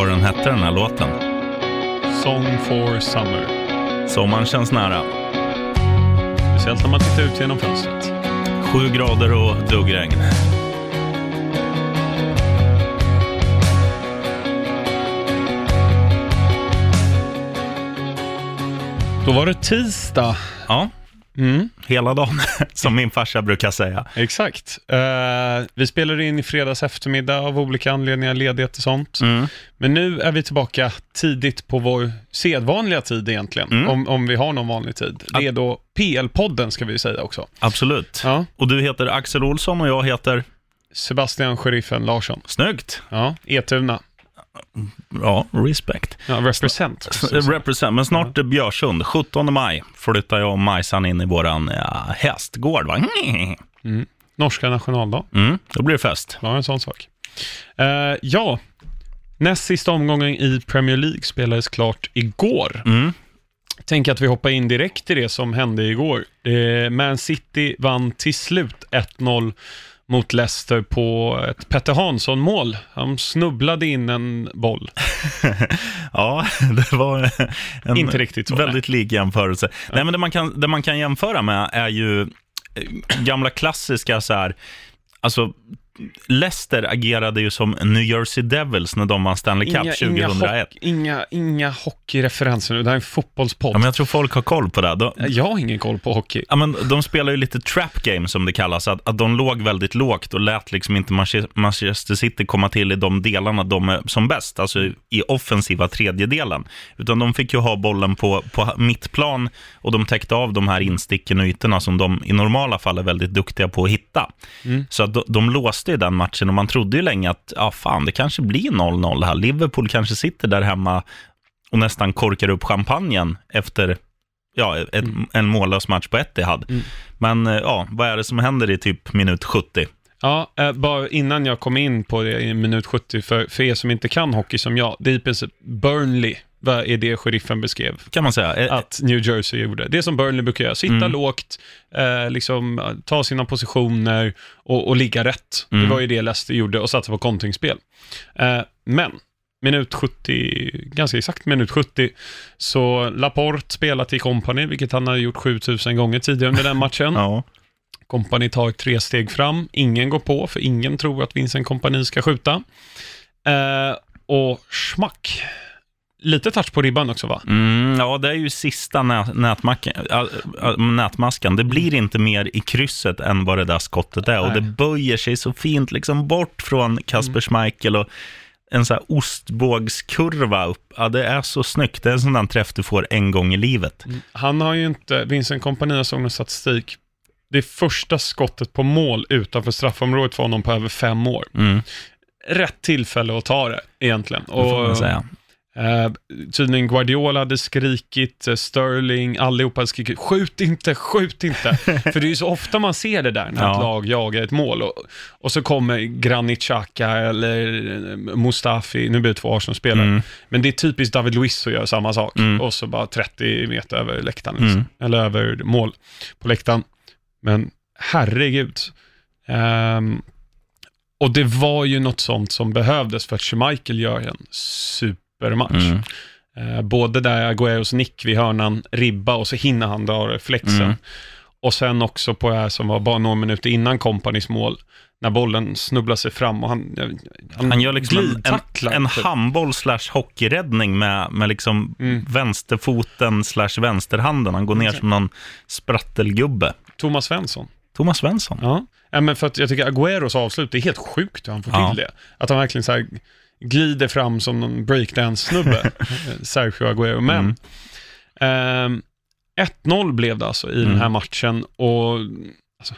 vad den hette den här låten. Song for summer. Sommaren känns nära. Speciellt när man tittar ut genom fönstret. Sju grader och duggregn. Då var det tisdag. Ja, Mm, hela dagen, som min farsa brukar säga. exakt. Eh, vi spelar in i fredags eftermiddag av olika anledningar, ledighet och sånt. Mm. Men nu är vi tillbaka tidigt på vår sedvanliga tid egentligen, Mm. om, om vi har någon vanlig tid. Det är då PL-podden ska vi säga också. Absolut. Ja. Och du heter Axel Olsson och jag heter... Sebastian Sheriffen Larsson. Snyggt. Ja, Etuna. Ja, respect. Ja, represent. Represent, men snart är Björsund. 17 maj flyttar jag och Majsan in i våran ja, hästgård. Va? Mm. Norska nationaldag. Mm, då blir det fest. Ja, en sån sak. Eh, ja, näst sista omgången i Premier League spelades klart igår. Mm. Tänk att vi hoppar in direkt i det som hände igår. Eh, Man City vann till slut 1-0 mot Leicester på ett Petter Hansson-mål. Han snubblade in en boll. Ja, det var en Inte riktigt så, väldigt lik jämförelse. Nej, men det man, kan, det man kan jämföra med är ju gamla klassiska så här, alltså Leicester agerade ju som New Jersey Devils när de vann Stanley Cup 2001. Inga, hock, inga, inga hockeyreferenser nu. Det här är en fotbollspodd. Ja, men jag tror folk har koll på det. De, Jag har ingen koll på hockey. ja, men de spelar ju lite trap game som det kallas, att, att de låg väldigt lågt och lät liksom inte Manche- Manchester City komma till i de delarna de är som bäst, alltså i, i offensiva tredjedelen. Utan de fick ju ha bollen på, på mittplan och de täckte av de här insticken och ytorna som de i normala fall är väldigt duktiga på att hitta. Mm. Så att de, de låste i den matchen och man trodde ju länge att, ja fan, det kanske blir 0-0 här. Liverpool kanske sitter där hemma och nästan korkar upp champagnen efter ja, ett, en mållös match på Etihad. Mm. Men eh, ja, vad är det som händer i typ minut 70? Ja, eh, bara innan jag kom in på det i minut 70, för, för er som inte kan hockey som jag, det är i princip Burnley, vad är det sheriffen beskrev Kan man säga. Eh, att New Jersey gjorde. Det som Burnley brukar göra, sitta Mm. lågt, eh, liksom, eh, ta sina positioner och, och ligga rätt. Mm. Det var ju det Leicester gjorde och satsa på kontringsspel. Eh, men, minut 70, ganska exakt minut 70, så Laporte spelar till Company, vilket han har gjort 7000 gånger tidigare under den matchen. Ja. Kompani tar tre steg fram. Ingen går på, för ingen tror att Vincent Kompani ska skjuta. Eh, och smack. Lite touch på ribban också, va? Mm, ja, det är ju sista nät, nätmacken, äh, äh, nätmaskan. Det blir inte mer i krysset än vad det där skottet är. Och Nej. det böjer sig så fint liksom bort från Kasper Schmeichel och en så här ostbågskurva upp. Ja, det är så snyggt. Det är en sån där träff du får en gång i livet. Han har ju inte, Vincent Kompani har såg någon statistik. Det första skottet på mål utanför straffområdet för honom på över fem år. Mm, Rätt tillfälle att ta det, egentligen. det får man säga. Eh, tydligen Guardiola hade skrikit, eh, Sterling, allihopa hade skrikit skjut inte, skjut inte. För det är ju så ofta man ser det där när Ja. ett lag jagar ett mål och, och så kommer Granit Xhaka eller eh, Mustafi, nu blir det två Arsenal-spelare, Mm. men det är typiskt David Luiz att göra samma sak Mm. och så bara 30 meter över läktaren, liksom. Mm. eller över mål på läktaren. Men herregud. Ehm, och det var ju något sånt som behövdes för att Schmeichel gör en supermatch. Mm. Eh, både där Agueros nick vid hörnan, ribba och så hinner han dra reflexen. Mm. Och sen också på det här som var bara några minuter innan Companys mål, när bollen snubblar sig fram och han... Han gör liksom en, en, en typ. handboll slash hockeyräddning med, med liksom Mm. vänsterfoten slash vänsterhanden. Han går ner som någon sprattelgubbe. Thomas Svensson. Thomas Svensson. Ja. ja, men för att jag tycker Agueros avslut, det är helt sjukt hur han får Ja. till det. Att han verkligen så här glider fram som någon breakdance-snubbe, eh, Sergio Aguero. Men Mm. ehm, 1-0 blev det alltså i den Mm. här matchen och alltså,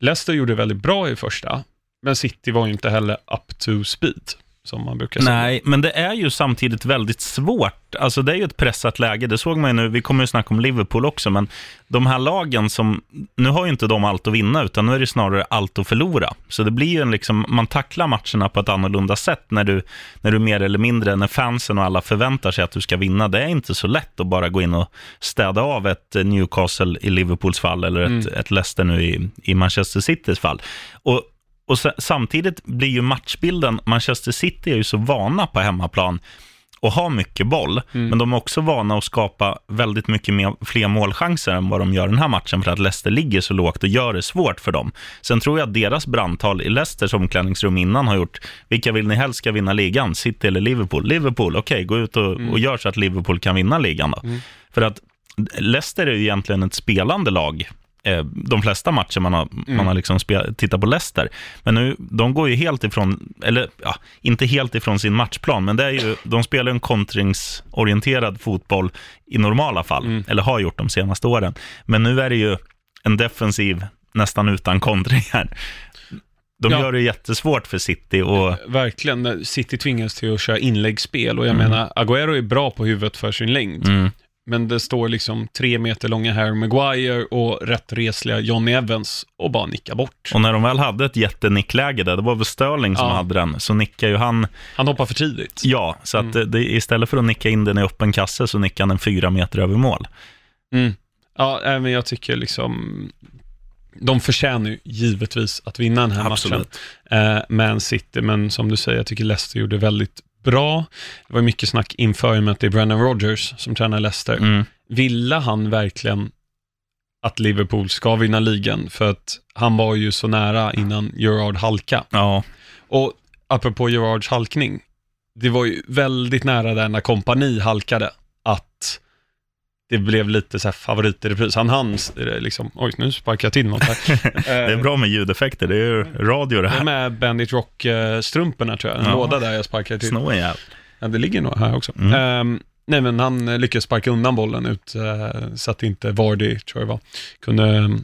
Leicester gjorde väldigt bra i första, men City var ju inte heller up to speed, som man brukar säga. Nej, men det är ju samtidigt väldigt svårt. Alltså det är ju ett pressat läge. Det såg man ju nu. Vi kommer ju snacka om Liverpool också, men de här lagen som... Nu har ju inte de allt att vinna, utan nu är det snarare allt att förlora. Så det blir ju en liksom... Man tacklar matcherna på ett annorlunda sätt när du, när du mer eller mindre, när fansen och alla förväntar sig att du ska vinna. Det är inte så lätt att bara gå in och städa av ett Newcastle i Liverpools fall, eller ett, Mm. ett Leicester nu i, i Manchester Citys fall. Och och sa- samtidigt blir ju matchbilden, Manchester City är ju så vana på hemmaplan och har mycket boll, men de är också vana att skapa väldigt mycket mer, fler målchanser än vad de gör den här matchen, för att Leicester ligger så lågt och gör det svårt för dem. Sen tror jag att deras brandtal i Leicesters omklädningsrum innan har gjort, vilka vill ni helst ska vinna ligan? City eller Liverpool? Liverpool, okej, gå ut och, och gör så att Liverpool kan vinna ligan då. För att Leicester är ju egentligen ett spelande lag. Eh, De flesta matcher man har, man har liksom spel, tittat på Leicester. Men nu, de går ju helt ifrån, eller ja, inte helt ifrån sin matchplan, men det är ju, de spelar en kontringsorienterad fotboll i normala fall, eller har gjort de senaste åren. Men nu är det ju en defensiv nästan utan kontringar. De Ja. gör det jättesvårt för City och Verkligen, när City tvingas till att köra inläggsspel och jag menar, Agüero är bra på huvudet för sin längd. mm, Men det står liksom tre meter långa Harry Maguire och rätt resliga Johnny Evans och bara nickar bort. Och när de väl hade ett jättenickläge där, det var väl Sterling som Ja. hade den, så nickar ju han, Han hoppar för tidigt. ja, så att det, det, istället för att nicka in den i öppen kasse så nickar han den fyra meter över mål. Mm. Ja, men jag tycker liksom, de förtjänar ju givetvis att vinna den här matchen. Eh, Man City, men som du säger, jag tycker Leicester gjorde väldigt bra. Det var mycket snack inför i och med att det är Brendan Rodgers som tränar Leicester. Mm. Ville han verkligen att Liverpool ska vinna ligan? För att han var ju så nära innan Gerard halka. Ja, Och apropå Gerards halkning, det var ju väldigt nära där när kompani halkade, det blev lite så här favorit i repris. Han hann eh, liksom, oj nu sparkar jag till något här. det är bra med ljudeffekter, det är ju radio det Det är här. med Bandit Rock-strumporna tror jag, en Ja. låda där jag sparkade till. Snå. Ja, det ligger nog här också. Mm. Ehm, nej, men han eh, lyckades sparka undan bollen ut, eh, så att inte Vardy, tror jag var, kunde,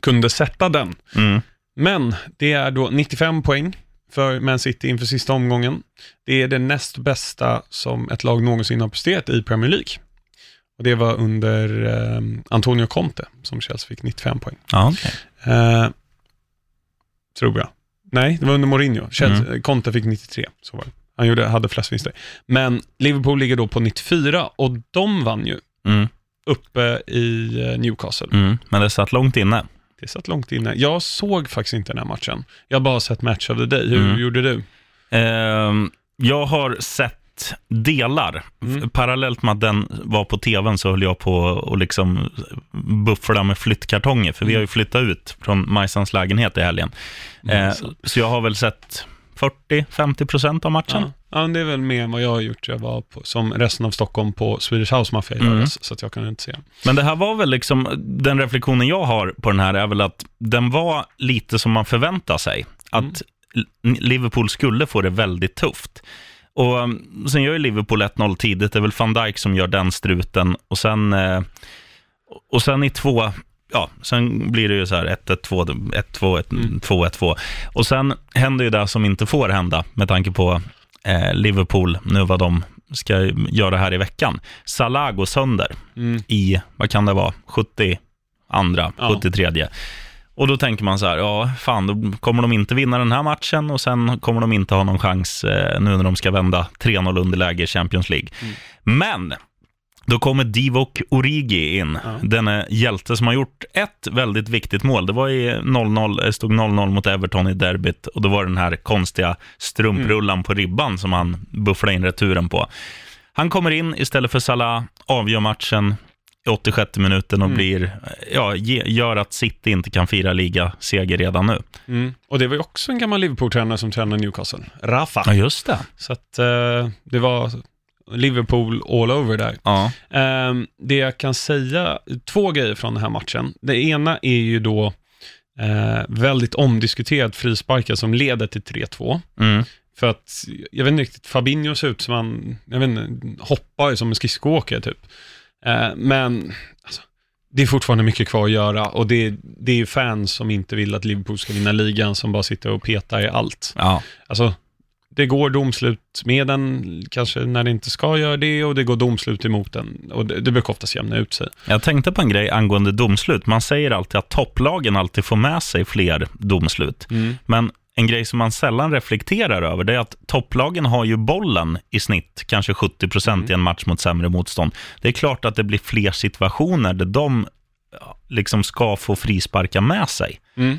kunde sätta den. Mm. Men det är då 95 poäng för Man City inför sista omgången. Det är det näst bästa som ett lag någonsin har presterat i Premier League. Och det var under eh, Antonio Conte som Chelsea fick 95 poäng. Ja, okej. Eh, tror jag. Nej, det var under Mourinho. Chelsea, Conte fick 93, så var det. Han gjorde, hade flest vinster. Men Liverpool ligger då på 94 och de vann ju Mm. uppe i eh, Newcastle. Mm. Men det satt långt inne. Det satt långt inne. Jag såg faktiskt inte den här matchen. Jag har bara sett Match of the Day. Hur Mm. gjorde du? Ehm, jag har sett delar. Mm. Parallellt med att den var på tvn så höll jag på att liksom buffla med flyttkartonger, för vi Mm. har ju flyttat ut från Majsans lägenhet i helgen. Eh, Majsan. så jag har väl sett 40-50 procent av matchen. Ja. ja, det är väl mer än vad jag har gjort. Jag var på, som resten av Stockholm på Swedish House Mafia i Mm. så att jag kan inte se. Men det här var väl liksom, den reflektionen jag har på den här är väl att den var lite som man förväntar sig. Att Mm. Liverpool skulle få det väldigt tufft. Och um, sen gör ju Liverpool 1-0 tidigt, det är väl van Dijk som gör den struten. Och sen, eh, och sen i två, ja, sen blir det ju så här 1-1, 2-1, 1-2, 1, Mm. 2-1, 2. Och sen händer ju det som inte får hända med tanke på eh, Liverpool, nu vad de ska göra här i veckan. Salah går sönder Mm. i, vad kan det vara, 72, Ja. 73. Och då tänker man så här, ja, fan, då kommer de inte vinna den här matchen och sen kommer de inte ha någon chans eh, nu när de ska vända 3-0 underläge i Champions League. Mm. Men, då kommer Divock Origi in, Ja. denne hjälte som har gjort ett väldigt viktigt mål. Det var i 0-0, det stod 0-0 mot Everton i derbyt och då var det den här konstiga strumprullan på ribban som han bufflade in returen på. Han kommer in istället för Salah, avgör matchen i 86 minuten och Mm. blir, ja, ge, gör att City inte kan fira ligaseger redan nu. Mm. Och det var ju också en gammal Liverpool-tränare som tränade Newcastle, Rafa. Ja, just det. Så att eh, det var Liverpool all over där. Ja. Ehm, det jag kan säga, två grejer från den här matchen. Det ena är ju då eh, väldigt omdiskuterad frisparkar som leder till 3-2. Mm. För att, jag vet inte riktigt, Fabinho ser ut som han, jag vet inte, hoppar som en skridskoåkare typ. Eh, men, alltså, det är fortfarande mycket kvar att göra och det, det är ju fans som inte vill att Liverpool ska vinna ligan som bara sitter och petar i allt. ja. Alltså, det går domslut med den, kanske när det inte ska göra det, och det går domslut emot den. Och det, det brukar oftast jämna ut sig. Jag tänkte på en grej angående domslut. Man säger alltid att topplagen alltid får med sig fler domslut. Men en grej som man sällan reflekterar över det är att topplagen har ju bollen i snitt, kanske 70 procent i en match mot sämre motstånd. Det är klart att det blir fler situationer där de ja, liksom ska få frisparka med sig. Mm.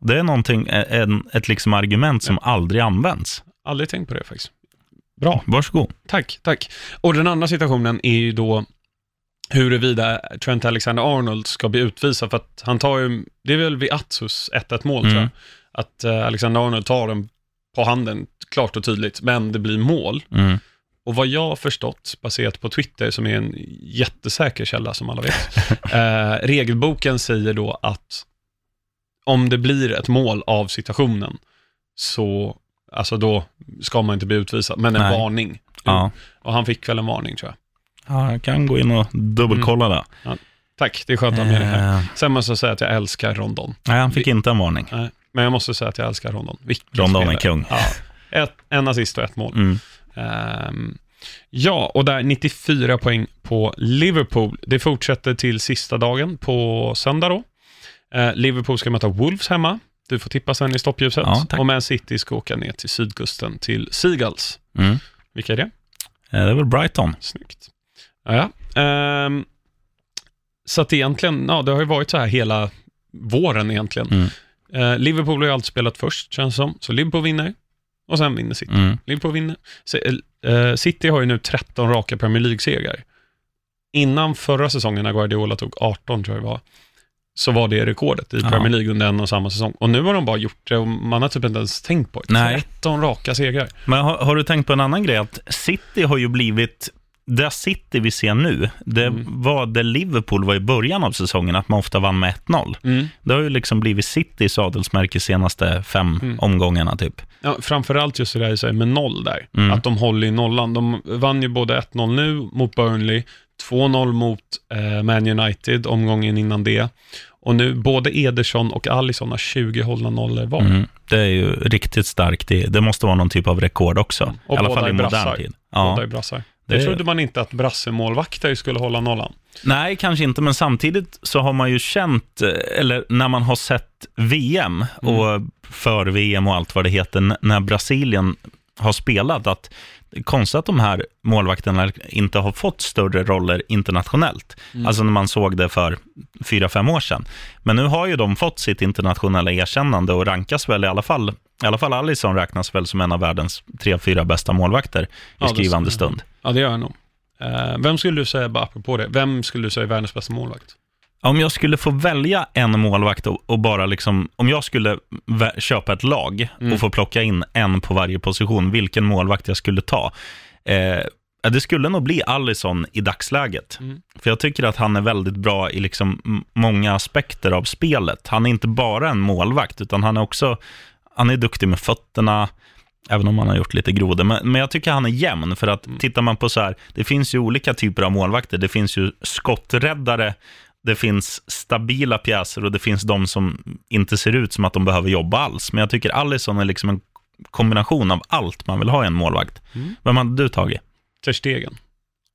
Det är någonting, en, ett liksom argument som aldrig används. Aldrig tänkt på det faktiskt. Bra, Varsågod. tack, tack. Och den andra situationen är ju då huruvida Trent Alexander-Arnold ska bli utvisad, för att han tar ju, det är väl vid Atsus 1-1 mål tror jag, Mm. Att eh, Alexander-Arnold tar den på handen, klart och tydligt, men det blir mål. Mm. Och vad jag har förstått, baserat på Twitter, som är en jättesäker källa som alla vet, eh, regelboken säger då att om det blir ett mål av situationen, så alltså då ska man inte bli utvisad, men en Nej. varning. Ja. Och han fick väl en varning tror jag. ja, jag kan gå in och dubbelkolla det. Tack, det är skönt att ha med det här. Eh, Sen måste jag säga att jag älskar Rondon. nej, han fick inte en varning. Nej, Men jag måste säga att jag älskar Rondon. Vilken Rondon är kung. Ja. Ett, en assist och ett mål. Mm. Ehm, ja, och där 94 poäng på Liverpool. Det fortsätter till sista dagen på söndag då. Eh, Liverpool ska möta Wolves hemma. Du får tippa sen i stoppljuset. Ja, tack. och Man City ska åka ner till sydkusten till Seagulls. Mm. Vilka är det? Eh, Det är väl Brighton. Snyggt. Ja, ja. Ehm, så att egentligen, ja, det har ju varit så här hela våren egentligen. Mm. Eh, Liverpool har ju alltid spelat först, känns som. Så Liverpool vinner och sen vinner City. Mm. Liverpool vinner. Så, eh, City har ju nu 13 raka Premier League-segrar. Innan förra säsongen, när Guardiola tog 18, tror jag det var, så var det rekordet i Ja. Premier League under en och samma säsong. Och nu har de bara gjort det och man har typ inte ens tänkt på det. Nej. 13 raka segrar. Men har, har du tänkt på en annan grej? Att City har ju blivit, det City vi ser nu, det Mm. var det Liverpool var i början av säsongen, att man ofta vann med 1-0. Mm. Det har ju liksom blivit Citys adelsmärke senaste fem Mm. omgångarna typ. Ja, framförallt just det där med noll där. Mm. Att de håller i nollan. De vann ju både 1-0 nu mot Burnley, 2-0 mot eh, Man United omgången innan det. Och nu, både Ederson och Alisson har 20 hållna nollor var. Mm. Det är ju riktigt starkt. Det, det måste vara någon typ av rekord också. Och I alla båda fall i modern brassar. tid. Båda Ja. är brassar. Det- Det trodde man inte att brassemålvakter skulle hålla nollan. Nej, kanske inte, men samtidigt så har man ju känt, eh, eller när man har sett VM och för-VM och allt vad det heter, när Brasilien har spelat, att det är konstigt att de här målvakterna inte har fått större roller internationellt. Alltså när man såg det för fyra, fem år sedan. Men nu har ju de fått sitt internationella erkännande och rankas väl i alla fall, i alla fall Alisson räknas väl som en av världens tre, fyra bästa målvakter i Ja, skrivande stund. Ja, det gör jag nog. Eh, vem skulle du säga, bara apropå det, vem skulle du säga är världens bästa målvakt? Om jag skulle få välja en målvakt och, och bara liksom, om jag skulle köpa ett lag Mm. och få plocka in en på varje position, vilken målvakt jag skulle ta. Ja, det skulle nog bli Allison i dagsläget. Mm. För jag tycker att han är väldigt bra i liksom många aspekter av spelet. Han är inte bara en målvakt, utan han är också, han är duktig med fötterna, Även om han har gjort lite grodor. Men, men jag tycker han är jämn. För att Mm. tittar man på så här, det finns ju olika typer av målvakter. Det finns ju skotträddare, det finns stabila pjäser och det finns de som inte ser ut som att de behöver jobba alls. Men jag tycker Allison är liksom en kombination av allt man vill ha i en målvakt. Mm. Vem hade du tagit? Ter Stegen.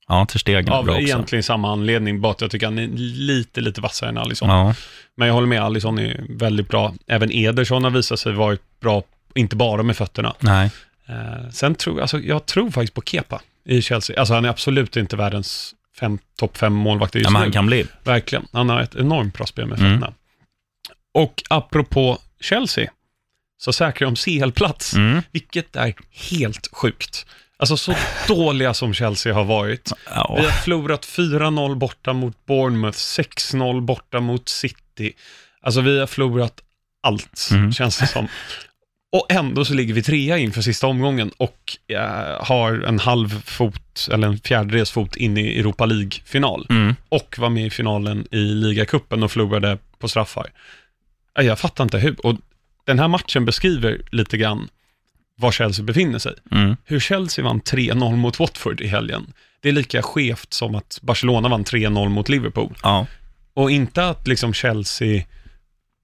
Ja, Ter Stegen är Av bra också. egentligen samma anledning, bara att jag tycker han är lite, lite vassare än Alisson. Ja, Men jag håller med, Alisson är väldigt bra. Även Ederson har visat sig vara bra, inte bara med fötterna. nej. Eh, sen tror alltså, jag tror faktiskt på Kepa i Chelsea. Alltså han är absolut inte världens fem, topp fem målvakter just Ja, men nu. han kan bli. Verkligen. Han har ett enormt bra spel med Mm. fötterna. Och apropå Chelsea, så säkrar de CL-plats, Mm. vilket är helt sjukt. Alltså så dåliga som Chelsea har varit. Ja. Vi har förlorat 4-0 borta mot Bournemouth, 6-0 borta mot City. Alltså vi har förlorat allt, Mm. känns det som. Och ändå så ligger vi trea inför sista omgången och eh, har en halv fot, eller en fjärdedels fot in i Europa League-final. Mm. Och var med i finalen i ligacupen och förlorade på straffar. Jag fattar inte hur. Och den här matchen beskriver lite grann var Chelsea befinner sig Mm. hur Chelsea vann 3-0 mot Watford i helgen. Det är lika skevt som att Barcelona vann 3-0 mot Liverpool. Ja. Och inte att liksom Chelsea,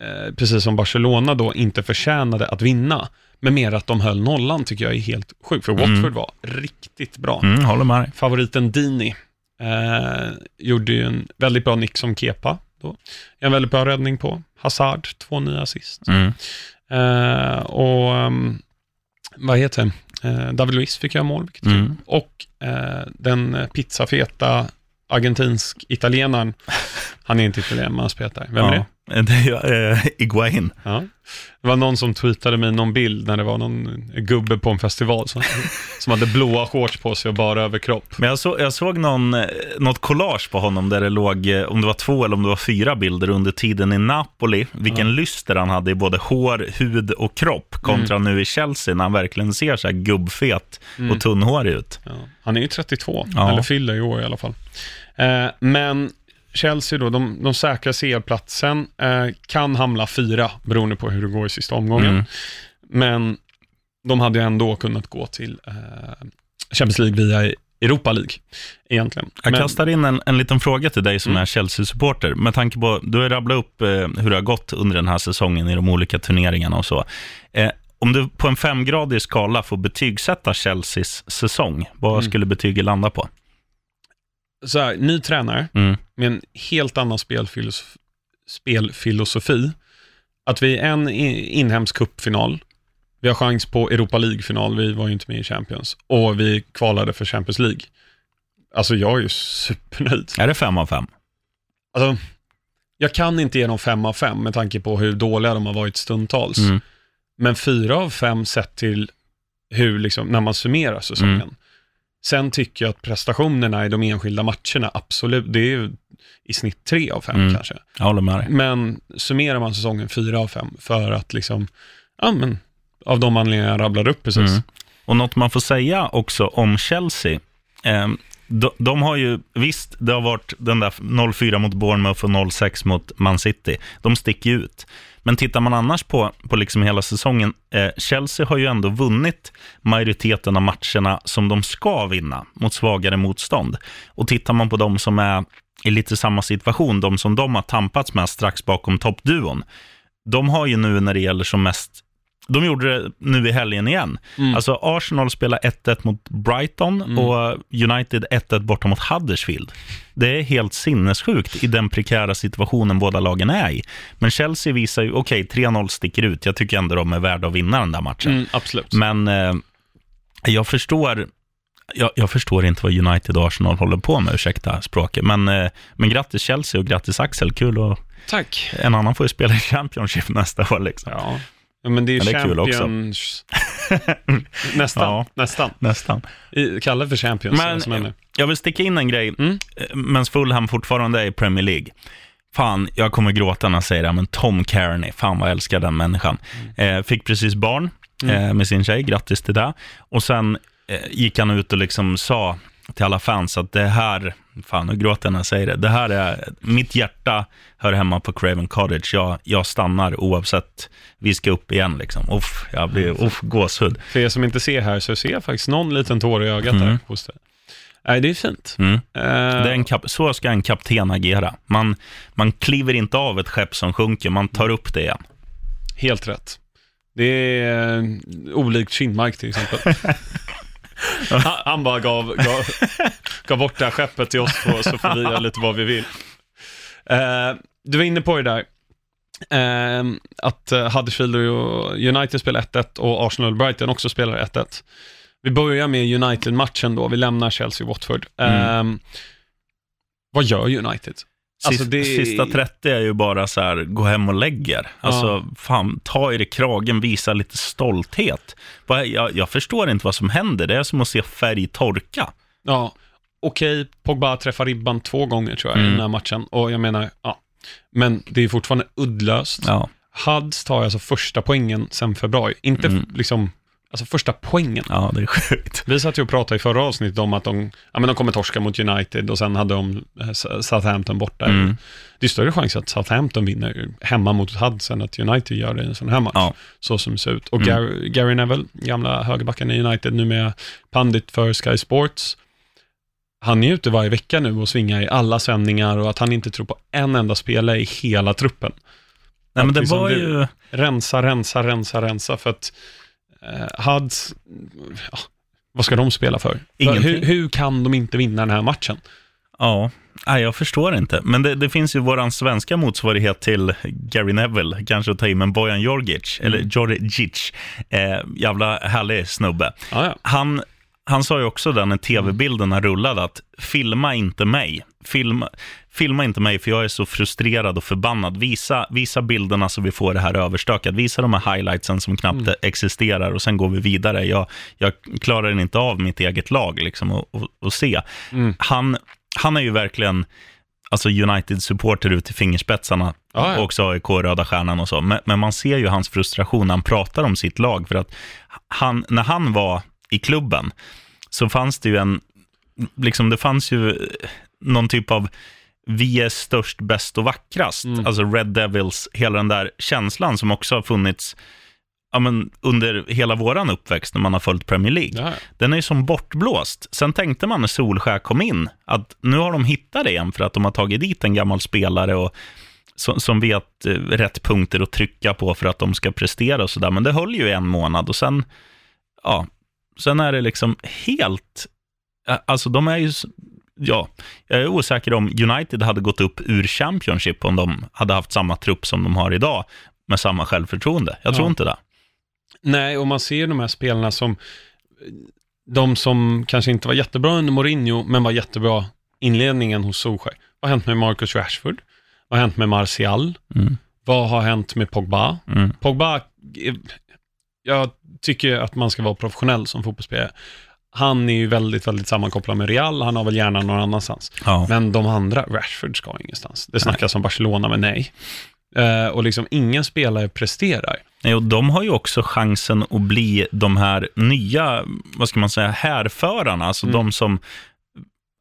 eh, precis som Barcelona då, inte förtjänade att vinna. Men mer att de höll nollan tycker jag är helt sjukt. För Watford Mm. var riktigt bra. Mm, håller med. Favoriten Dini eh, gjorde ju en väldigt bra nick som Kepa. Då. En väldigt bra räddning på Hazard, två nya assist. Mm. Eh, och um, vad heter det? Eh, David Luiz fick göra mål, är. Mm. Och eh, den pizzafeta argentinsk-italienaren, han är inte italienare, men han spelar där. Vem är Ja. det? Det är eh, Iguain. Ja. Det var någon som tweetade mig någon bild när det var någon gubbe på en festival som, som hade blåa shorts på sig och bara överkropp. Men jag, så, jag såg någon, eh, något collage på honom där det låg, eh, om det var två eller om det var fyra bilder under tiden i Napoli, vilken Ja. lyster han hade i både hår, hud och kropp, kontra nu i Chelsea när han verkligen ser så här gubbfet och tunnhårig ut. Ja. Han är ju 32, Ja. eller fyller i år i alla fall. Eh, men Chelsea då, de, de säkrar CL-platsen, eh, kan hamna fyra beroende på hur det går i sista omgången. Mm. Men de hade ändå kunnat gå till eh, Champions League via Europa League, egentligen. Jag Men- kastar in en, en liten fråga till dig som Mm. är Chelsea-supporter. Med tanke på, du har rabblat upp eh, hur det har gått under den här säsongen i de olika turneringarna och så. Eh, om du på en femgradig skala får betygsätta Chelseas säsong, vad Mm. skulle betyget landa på? så här, ny tränare Mm. Med en helt annan spelfilosofi, spelfilosofi. Att vi är en inhemsk cupfinal, vi har chans på Europa League-final, vi var ju inte med i Champions, och vi kvalade för Champions League. Alltså jag är ju supernöjd. Är det fem av fem? Alltså, jag kan inte ge dem fem av fem med tanke på hur dåliga de har varit stundtals. Mm. Men fyra av fem sett till hur, liksom, när man summerar säsongen. Mm. Sen tycker jag att prestationerna i de enskilda matcherna, absolut, det är ju i snitt tre av fem Mm. kanske. Jag håller med dig. Men summerar man säsongen fyra av fem för att liksom, ja men, av de anledningar jag rabblade upp precis. Mm. Och något man får säga också om Chelsea, eh, de, de har ju, visst, det har varit den där 0-4 mot Bournemouth och 0-6 mot Man City. De sticker ju ut. Men tittar man annars på, på liksom hela säsongen, eh, Chelsea har ju ändå vunnit majoriteten av matcherna som de ska vinna mot svagare motstånd. Och tittar man på de som är i lite samma situation, de som de har tampats med strax bakom toppduon, de har ju nu när det gäller som mest de gjorde det nu i helgen igen. Mm. Alltså Arsenal spelar 1-1 mot Brighton Mm. och United 1-1 borta mot Huddersfield. Det är helt sinnessjukt i den prekära situationen båda lagen är i. Men Chelsea visar ju, okej, 3-0 sticker ut. Jag tycker ändå de är värda att vinna den där matchen. Mm, absolut. Men eh, jag förstår jag, jag förstår inte vad United och Arsenal håller på med, ursäkta språket. Men, eh, men grattis Chelsea och grattis Axel, kul och Tack. en annan får ju spela i Championship nästa år. Liksom. Ja. ja, men det är ju också. Champions... nästan, Ja. nästan. Nästan. I, kalla för Champions. Men- som är. Jag vill sticka in en grej, Mm. eh, medan Fulham fortfarande är i Premier League. Fan, jag kommer gråta när jag säger det, men Tom Kearney, fan vad jag älskar den människan. Eh, fick precis barn eh, med sin tjej, grattis till det. Och sen gick han ut och liksom sa till alla fans att det här, fan nu gråter jag när jag säger det, det här är, mitt hjärta hör hemma på Craven Cottage, jag, jag stannar oavsett, vi ska upp igen liksom. Uff, jag blir, uff, gåshud. För er som inte ser här så ser jag faktiskt någon liten tår i ögat Mm. där hos dig. Nej, det är fint. Mm. Eh, Det är en kap- så ska en kapten agera. Man, man kliver inte av ett skepp som sjunker, man tar upp det igen. Helt rätt. Det är eh, olikt Kinmark till exempel. han, bara gav, gav, gav bort det här skeppet till oss två så får vi göra lite vad vi vill. Eh, du var inne på det där. Eh, att eh, Huddersfield och United spelar 1-1 och Arsenal och Brighton också spelar 1-1. Vi börjar med United-matchen då, vi lämnar Chelsea-Watford. Eh, vad gör United? Alltså, det- Sista 30 är ju bara så här, gå hem och lägg er. Alltså, fan, ta er i kragen, visa lite stolthet. Jag, jag förstår inte vad som händer, det är som att se färg torka. Ja, okej, Pogba träffar ribban två gånger tror jag i Mm. den här matchen. Och jag menar, ja. Men det är fortfarande uddlöst. Ja, Huds tar alltså första poängen sen februari. Inte Mm. liksom, alltså första poängen. ja det är sjukt. Vi satt ju och pratade i förra avsnittet om att de, ja, men de kommer torska mot United och sen hade de eh, Southampton borta. Mm. Det är större chans att Southampton vinner hemma mot Huds än att United gör det i en sån här match. Ja. Så som det ser ut. Och Mm. Gary, Gary Neville, gamla högerbacken i United, nu med pandit för Sky Sports. Han är ute varje vecka nu och svingar i alla sändningar och att han inte tror på en enda spelare i hela truppen. Nej, men det liksom var ju... Rensa, rensa, rensa, rensa för att eh, ja, vad ska de spela för? Ingenting. Hur, hur kan de inte vinna den här matchen? Ja, nej, jag förstår inte. Men det, det finns ju våran svenska motsvarighet till Gary Neville, kanske att ta in, men Bojan Djordjic, eller Djordjic, eh, jävla härlig snubbe. Ja, ja. Han, han sa ju också där när tv-bilderna rullade att filma inte mig, filma, filma inte mig för jag är så frustrerad och förbannad. Visa, visa bilderna så vi får det här överstökat. Visa de här highlightsen som knappt mm. existerar och sen går vi vidare. Jag, jag klarar inte av mitt eget lag liksom och, och, och se. Mm. Han, han är ju verkligen alltså United-supporter ut i fingerspetsarna, ah, ja. också AIK, Röda Stjärnan och så. Men, men, man ser ju hans frustration när han pratar om sitt lag, för att han, när han var i klubben så fanns det ju en, liksom det fanns ju någon typ av vi är störst, bäst och vackrast. Mm. Alltså Red Devils, hela den där känslan som också har funnits ja, men under hela våran uppväxt när man har följt Premier League. Ja. Den är ju som bortblåst. Sen tänkte man när Solskär kom in att nu har de hittat det igen för att de har tagit dit en gammal spelare och som, som vet eh, rätt punkter att trycka på för att de ska prestera och sådär. Men det höll ju en månad och sen, ja, sen är det liksom helt, alltså de är ju, ja, jag är osäker om United hade gått upp ur Championship om de hade haft samma trupp som de har idag med samma självförtroende. Jag tror inte det. Nej, och man ser de här spelarna som, de som kanske inte var jättebra under Mourinho, men var jättebra inledningen hos Solskjaer. Vad har hänt med Marcus Rashford? Vad har hänt med Martial? Mm. Vad har hänt med Pogba? Mm. Pogba, jag tycker att man ska vara professionell som fotbollsspelare. Han är ju väldigt, väldigt sammankopplad med Real, han har väl gärna någon annanstans. Ja. Men de andra, Rashford ska ingenstans. Det snackas nej. om Barcelona, men nej. Uh, och liksom ingen spelare presterar. Nej, och de har ju också chansen att bli de här nya, vad ska man säga, härförarna, alltså mm. de som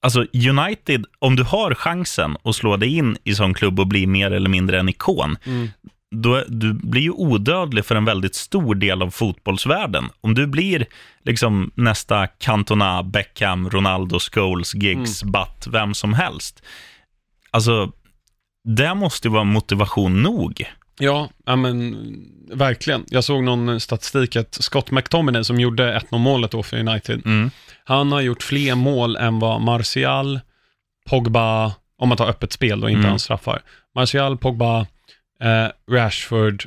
Alltså United, om du har chansen att slå dig in i sån klubb och bli mer eller mindre en ikon, mm. Då, du blir ju odödlig för en väldigt stor del av fotbollsvärlden. Om du blir liksom nästa Cantona, Beckham, Ronaldo, Scholes, Giggs, mm. Butt, vem som helst. Alltså, det måste vara motivation nog. Ja, ja men verkligen. Jag såg någon statistik att Scott McTominay som gjorde 1-0 målet då för United, mm. han har gjort fler mål än vad Martial, Pogba, om man tar öppet spel och inte mm. hans straffar, Martial, Pogba, eh, Rashford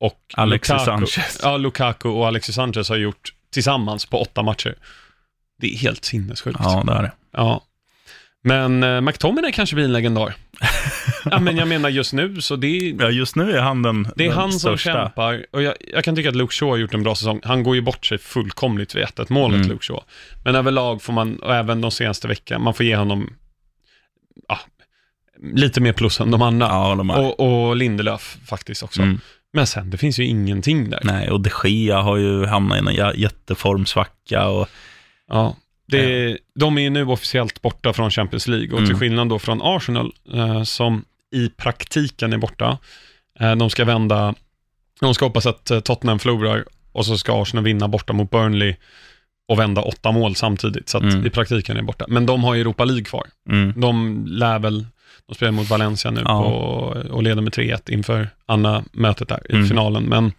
och Alexis Lukaku. Sanchez. Ja, Lukaku och Alexis Sanchez har gjort tillsammans på åtta matcher. Det är helt sinnessjukt. Ja, det är det. Ja. Men eh, McTominay kanske blir en legendar. ja, men jag menar just nu, så det är... Ja, just nu är han den Det är den han största. som kämpar. Och jag, jag, kan tycka att Luke Shaw har gjort en bra säsong. Han går ju bort sig fullkomligt vid 1-1 målet, mm. Luke Shaw. Men överlag får man, och även de senaste veckorna, man får ge honom ja, lite mer plus än de andra. Ja, de och, och Lindelöf faktiskt också. Mm. Men sen, det finns ju ingenting där. Nej, och de Gea har ju hamnat i en jätteformsvacka och... Ja. Det, de är ju nu officiellt borta från Champions League och mm. till skillnad då från Arsenal, eh, som i praktiken är borta, eh, de ska vända, de ska hoppas att eh, Tottenham förlorar och så ska Arsenal vinna borta mot Burnley och vända åtta mål samtidigt, så att mm. i praktiken är borta. Men de har ju Europa League kvar. Mm. De lär väl, de spelar mot Valencia nu ja. på, och leder med 3-1 inför andra mötet där i mm. finalen, men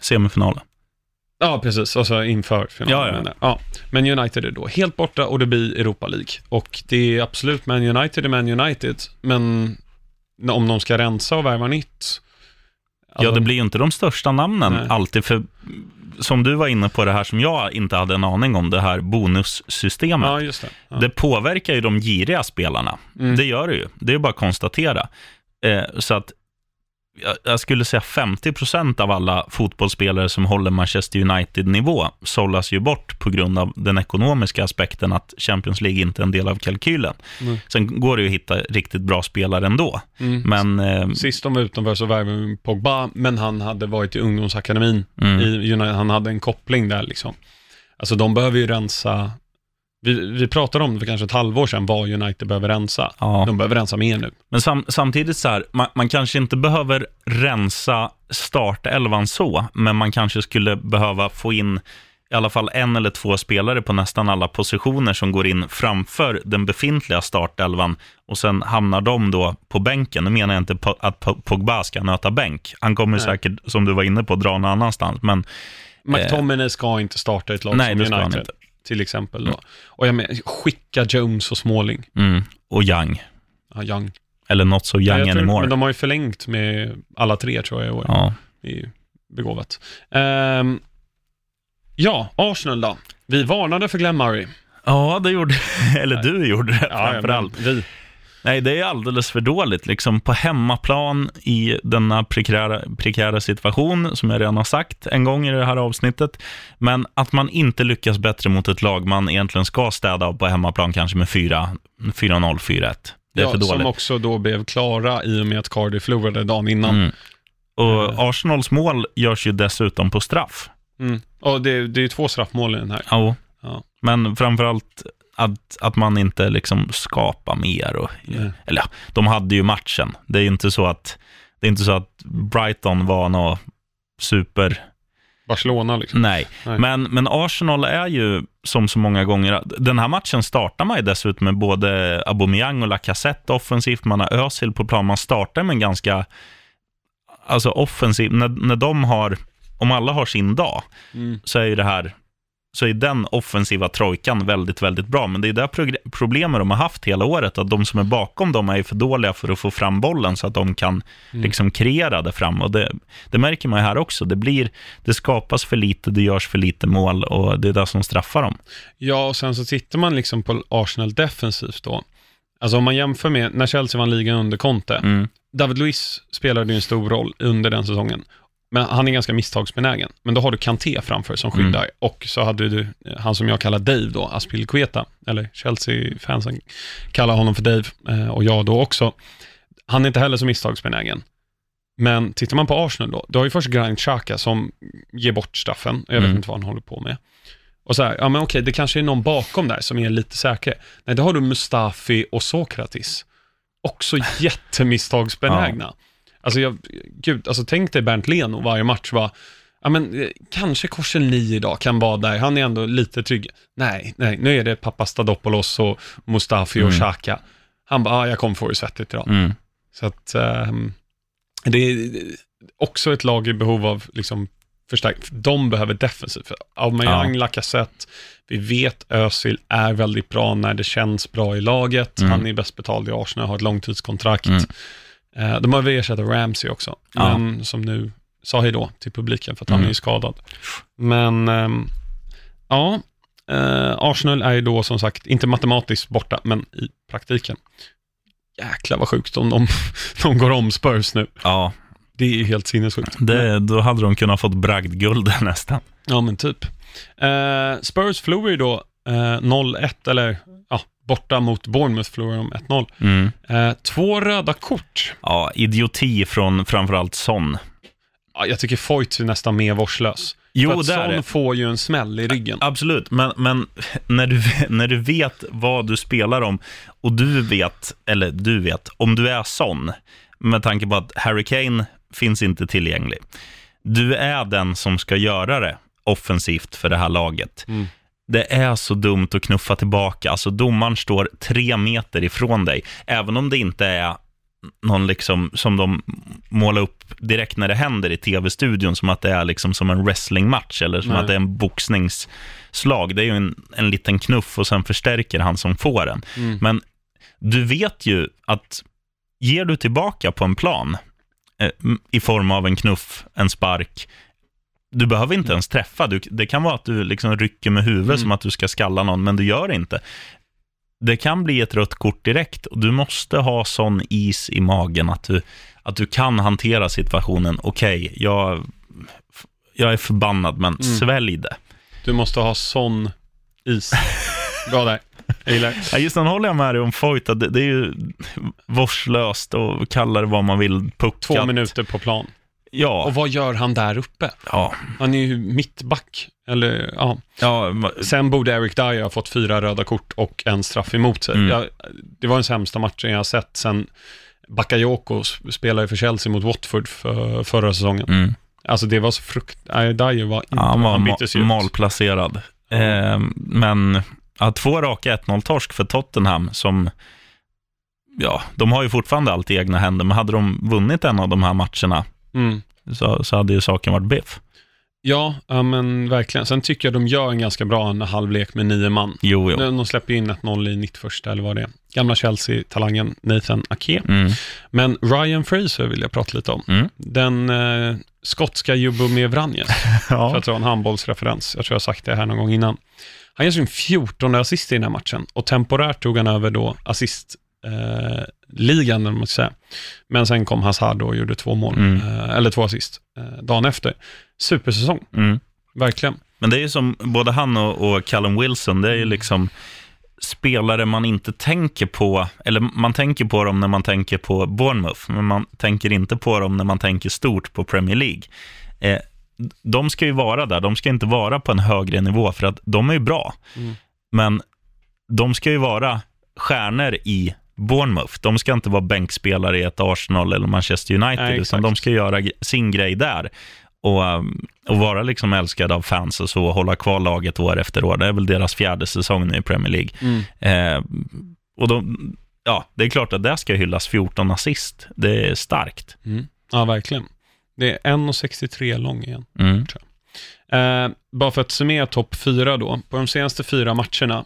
Semifinalen. Ja, precis. Alltså inför finalen. Ja, ja. ja. Men United är då helt borta och det blir Europa League. Och det är absolut Man United är Man United, men om de ska rensa och värva nytt. Alltså... Ja, det blir ju inte de största namnen Nej. alltid, för som du var inne på det här som jag inte hade en aning om, det här bonussystemet. Ja, just det. Ja. det påverkar ju de giriga spelarna. Mm. Det gör det ju. Det är bara att konstatera. Eh, så att jag skulle säga 50 procent av alla fotbollsspelare som håller Manchester United-nivå sållas ju bort på grund av den ekonomiska aspekten att Champions League inte är en del av kalkylen. Mm. Sen går det ju att hitta riktigt bra spelare ändå. Mm. Men, eh, Sist de var utanför så värvade Pogba, men han hade varit i ungdomsakademin. Mm. I han hade en koppling där liksom. Alltså de behöver ju rensa vi, vi pratade om det för kanske ett halvår sedan, vad United behöver rensa. Ja. De behöver rensa mer nu. Men sam, samtidigt så här, man, man, kanske inte behöver rensa startelvan så, men man kanske skulle behöva få in i alla fall en eller två spelare på nästan alla positioner som går in framför den befintliga startelvan och sen hamnar de då på bänken. Nu menar jag inte att Pogba ska nöta bänk. Han kommer Nej. säkert, som du var inne på, dra någon annanstans. Men, McTominay eh, ska inte starta ett lag nej, som United till exempel. Då. Mm. Och jag menar, skicka Jones och Smalling. Mm. Och Young. Ja, Young. Eller not so young ja, anymore. Men de har ju förlängt med alla tre tror jag i år. Ja. Det är begåvat. Um, ja, Arsenal då. Vi varnade för Glenn Murray. Ja, det gjorde Eller du gjorde det framförallt. Ja, vi. Nej, det är alldeles för dåligt. Liksom på hemmaplan i denna prekära, prekära situation, som jag redan har sagt en gång i det här avsnittet. Men att man inte lyckas bättre mot ett lag man egentligen ska städa av på hemmaplan, kanske med 4-0, 4-1. Det är ja, för dåligt. Som också då blev klara i och med att Cardiff förlorade dagen innan. Mm. Och Arsenals mål görs ju dessutom på straff. Mm. Och det, det är ju två straffmål i den här. Ja. Ja. Men framförallt att, att man inte liksom skapar mer. Och, Nej. eller ja, de hade ju matchen. Det är inte så att, det är inte så att Brighton var något super... Barcelona liksom. Nej. Nej. Men, men Arsenal är ju som så många gånger, den här matchen startar man ju dessutom med både Aubameyang och Lacazette offensivt, man har Özil på plan, man startar med en ganska, alltså offensiv, när, när de har, om alla har sin dag, Mm. så är ju det här, så är den offensiva trojkan väldigt, väldigt bra. Men det är progr- problemet de har haft hela året, att de som är bakom dem är för dåliga för att få fram bollen så att de kan Mm. liksom kreera det fram. Och det, det märker man ju här också. Det, blir, det skapas för lite, det görs för lite mål och det är det som straffar dem. Ja, och sen så tittar man liksom på Arsenal defensivt då. Alltså om man jämför med när Chelsea vann ligan under Conte. Mm. David Luiz spelade ju en stor roll under den säsongen. Men han är ganska misstagsbenägen. Men då har du Kanté framför som skyddar. Mm. Och så hade du han som jag kallar Dave då, Aspilicueta. Eller Chelsea-fansen kallar honom för Dave. eh, Och jag då också. Han är inte heller så misstagsbenägen. Men tittar man på Arsenal då, du har ju först Granit Xhaka som ger bort straffen. Jag vet Mm. inte vad han håller på med. Och så här, ja men okej, det kanske är någon bakom där som är lite säker. Nej, då har du Mustafi och Sokratis. Också jättemisstagsbenägna. Alltså, jag, gud, alltså tänk dig Bernt Leno varje match var, ja men eh, kanske Korselny idag kan vara där, han är ändå lite trygg. Nej, nej, nu är det Papastadopoulos och Mustafi och Mm. Xhaka. Han bara, ah, jag kommer få det svettigt idag. Mm. Så att ehm, det är också ett lag i behov av liksom förstärkt. De behöver defensivt. Aubameyang, Lacazette, vi vet Özil är väldigt bra när det känns bra i laget. Mm. Han är bäst betald i Arsenal, har ett långtidskontrakt. Mm. Eh, de har väl ersatt Ramsey också, Ja. men som nu sa hej då till publiken för att han Mm. är ju skadad. Men ehm, ja, eh, Arsenal är ju då som sagt inte matematiskt borta, men i praktiken. Jäklar vad sjukt om de, de går om Spurs nu. Ja, Det är ju helt sinnessjukt. det, då hade de kunnat fått bragdguld nästan. Ja, men typ. Eh, Spurs förlorar ju då eh, 0-1, eller borta mot Bournemouth förlorar de 1-0. Mm. Eh, två röda kort. Ja, idioti från framförallt Son. Ja, jag tycker Foyt är nästan mer vårdslös. Jo, För att det är Son det. får ju en smäll i ryggen. Absolut, men, men när, du, när du vet vad du spelar om och du vet, eller du vet, om du är sån, med tanke på att Harry Kane finns inte tillgänglig. Du är den som ska göra det offensivt för det här laget. Mm. Det är så dumt att knuffa tillbaka. Alltså domaren står tre meter ifrån dig, även om det inte är någon liksom som de målar upp direkt när det händer i tv-studion, som att det är liksom som en wrestlingmatch eller som Nej. att det är en boxningsslag. Det är ju en, en liten knuff och sen förstärker han som får den. Mm. Men du vet ju att ger du tillbaka på en plan eh, i form av en knuff, en spark, du behöver inte ens träffa. Du, det kan vara att du liksom rycker med huvudet Mm. som att du ska skalla någon, men du gör det inte. Det kan bli ett rött kort direkt och du måste ha sån is i magen att du, att du kan hantera situationen. Okej, jag, jag är förbannad, men Mm. svälj det. Du måste ha sån is. Bra där. Jag gillar det. Ja, just den håller jag med dig om Foyt, att det, det är ju vårdslöst och kalla det vad man vill, puckat. Två minuter på plan. Ja, Och vad gör han där uppe? ja, Han är ju mittback. Eller, ja. ja, Sen borde Eric Dyer ha fått fyra röda kort och en straff emot sig. Mm. Jag, det var den sämsta matchen jag har sett sen Bakayoko sp- spelade för Chelsea mot Watford för, förra säsongen. mm. Alltså det var så frukt... Nej, Dyer var inte... ja, han var ju ma- malplacerad. Eh, men ja, två raka 1-0-torsk för Tottenham som, ja, de har ju fortfarande allt i egna händer, men hade de vunnit en av de här matcherna Mm. så, så hade ju saken varit biff. Ja, ja, men verkligen. Sen tycker jag de gör en ganska bra en halvlek med nio man. Jo, jo. De, släpper in 1-0 i 91 eller vad det är. Gamla Chelsea-talangen Nathan Ake. Mm. Men Ryan Fraser vill jag prata lite om. Mm. Den eh, skotska Jumbo med Vranjes. för Ja. att dra en handbollsreferens. Jag tror jag har sagt det här någon gång innan. Han gör sin 14 assist i den här matchen och temporärt tog han över då assist eh, ligan, man ska säga. Men sen kom Hazard och gjorde två mål, Mm. eh, eller två assist, eh, dagen efter. Supersäsong, Mm. verkligen. Men det är ju som både han och, och Callum Wilson, det är ju liksom spelare man inte tänker på, eller man tänker på dem när man tänker på Bournemouth, men man tänker inte på dem när man tänker stort på Premier League. Eh, de ska ju vara där, de ska inte vara på en högre nivå, för att de är ju bra. Mm. Men de ska ju vara stjärnor i Bournemouth. De ska inte vara bänkspelare i ett Arsenal eller Manchester United, Nej, utan de ska göra sin grej där. Och, um, och vara liksom älskad av fans och så, och hålla kvar laget år efter år. Det är väl deras fjärde säsong nu i Premier League. Mm. Eh, och de, ja, det är klart att det ska hyllas 14 assist. Det är starkt. Mm. Ja, verkligen. Det är 1,63 lång igen. Mm. Eh, bara för att summera topp fyra då. På de senaste fyra matcherna,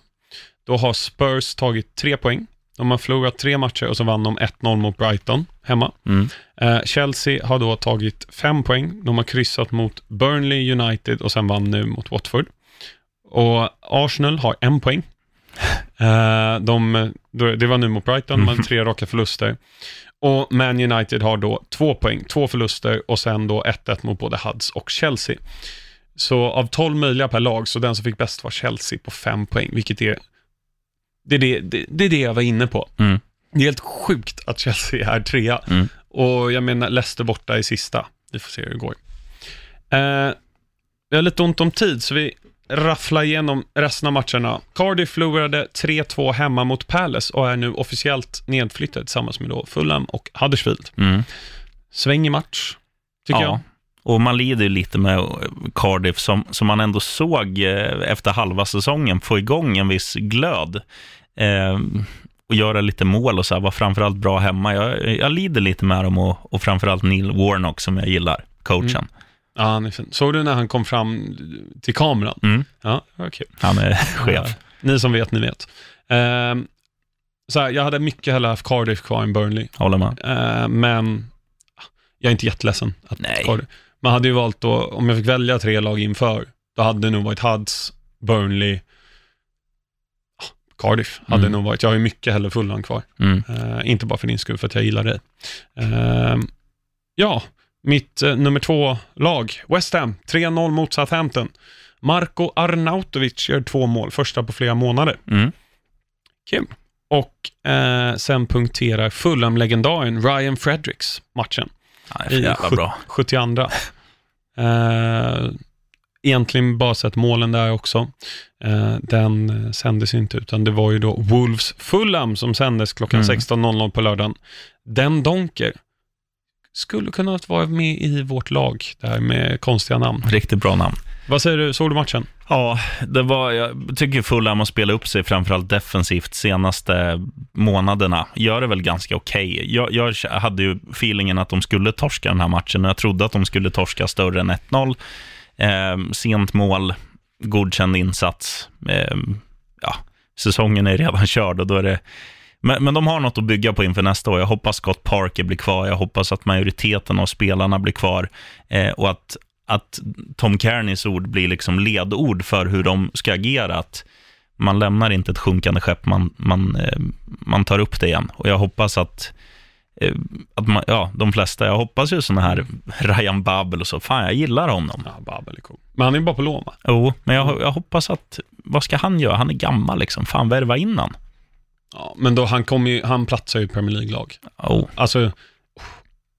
då har Spurs tagit tre poäng. De har förlorat tre matcher och så vann de 1-0 mot Brighton hemma. Mm. Eh, Chelsea har då tagit fem poäng. De har kryssat mot Burnley United och sen vann nu mot Watford. Och Arsenal har en poäng. Eh, de, det var nu mot Brighton, men tre raka förluster. Och Man United har då två poäng, två förluster och sen då 1-1 mot både Huds och Chelsea. Så av 12 möjliga per lag, så den som fick bäst var Chelsea på fem poäng, vilket är det, är det, det, det är det jag var inne på. Mm. Det är helt sjukt att Chelsea är trea. Mm. Och jag menar, Leicester borta i sista. Vi får se hur det går. Eh, vi har lite ont om tid, så vi rafflar igenom resten av matcherna. Cardiff förlorade 3-2 hemma mot Palace och är nu officiellt nedflyttade tillsammans med då Fulham och Huddersfield. Mm. Svängig match, tycker jag. Och man lider ju lite med Cardiff som, som man ändå såg eh, efter halva säsongen få igång en viss glöd. Eh, och göra lite mål och så här, var framförallt bra hemma. Jag, jag lider lite med dem och, och framförallt Neil Warnock som jag gillar, coachen. Ja, han är fin. Såg du när han kom fram till kameran? Mm. Ja, kul. Han är chef. Ni som vet, ni vet. Ehm, så här, jag hade mycket hellre haft Cardiff kvar än Burnley. Håller med. Eh, men jag är inte jätteledsen. Att Nej. Cardiff. Man hade ju valt då, om jag fick välja tre lag inför, då hade det nog varit Huds, Burnley, ah, Cardiff hade Mm. nog varit. Jag har ju mycket hellre Fulham kvar. Mm. Eh, inte bara för din skull, för att jag gillar dig. Eh, ja, mitt eh, nummer två-lag, West Ham, 3-0 mot Southampton. Marko Arnautovic gör två mål, första på flera månader. Mm. Kul. Och eh, sen punkterar Fulham-legendaren Ryan Fredericks matchen. Han är för jävla bra. 72. Eh, egentligen bara sett målen där också. Eh, den sändes inte, utan det var ju då Wolves Fulham som sändes klockan Mm. 16.00 på lördagen. Den Donker skulle kunna vara med i vårt lag, där med konstiga namn. Riktigt bra namn. Vad säger du, såg du matchen? Ja, det var, jag tycker Fulham har spelat upp sig framförallt defensivt senaste månaderna. Gör det väl ganska okej. Jag, jag hade ju feelingen att de skulle torska den här matchen och jag trodde att de skulle torska större än 1-0. Eh, sent mål, godkänd insats. Eh, ja, säsongen är redan körd och då är det men, men de har något att bygga på inför nästa år. Jag hoppas Scott Parker blir kvar. Jag hoppas att majoriteten av spelarna blir kvar eh, och att att Tom Kearneys ord blir liksom ledord för hur de ska agera. Att man lämnar inte ett sjunkande skepp, man, man, eh, man tar upp det igen. Och jag hoppas att, eh, att man, ja, de flesta, jag hoppas ju sådana här Ryan Babel och så, fan jag gillar honom. Ja, Babel är cool. Men han är ju bara på lån, va? Jo, men jag, jag hoppas att, vad ska han göra? Han är gammal liksom, fan värva in han. Ja, men då han, kom ju, han platsar ju i Premier League-lag. Oh, Alltså,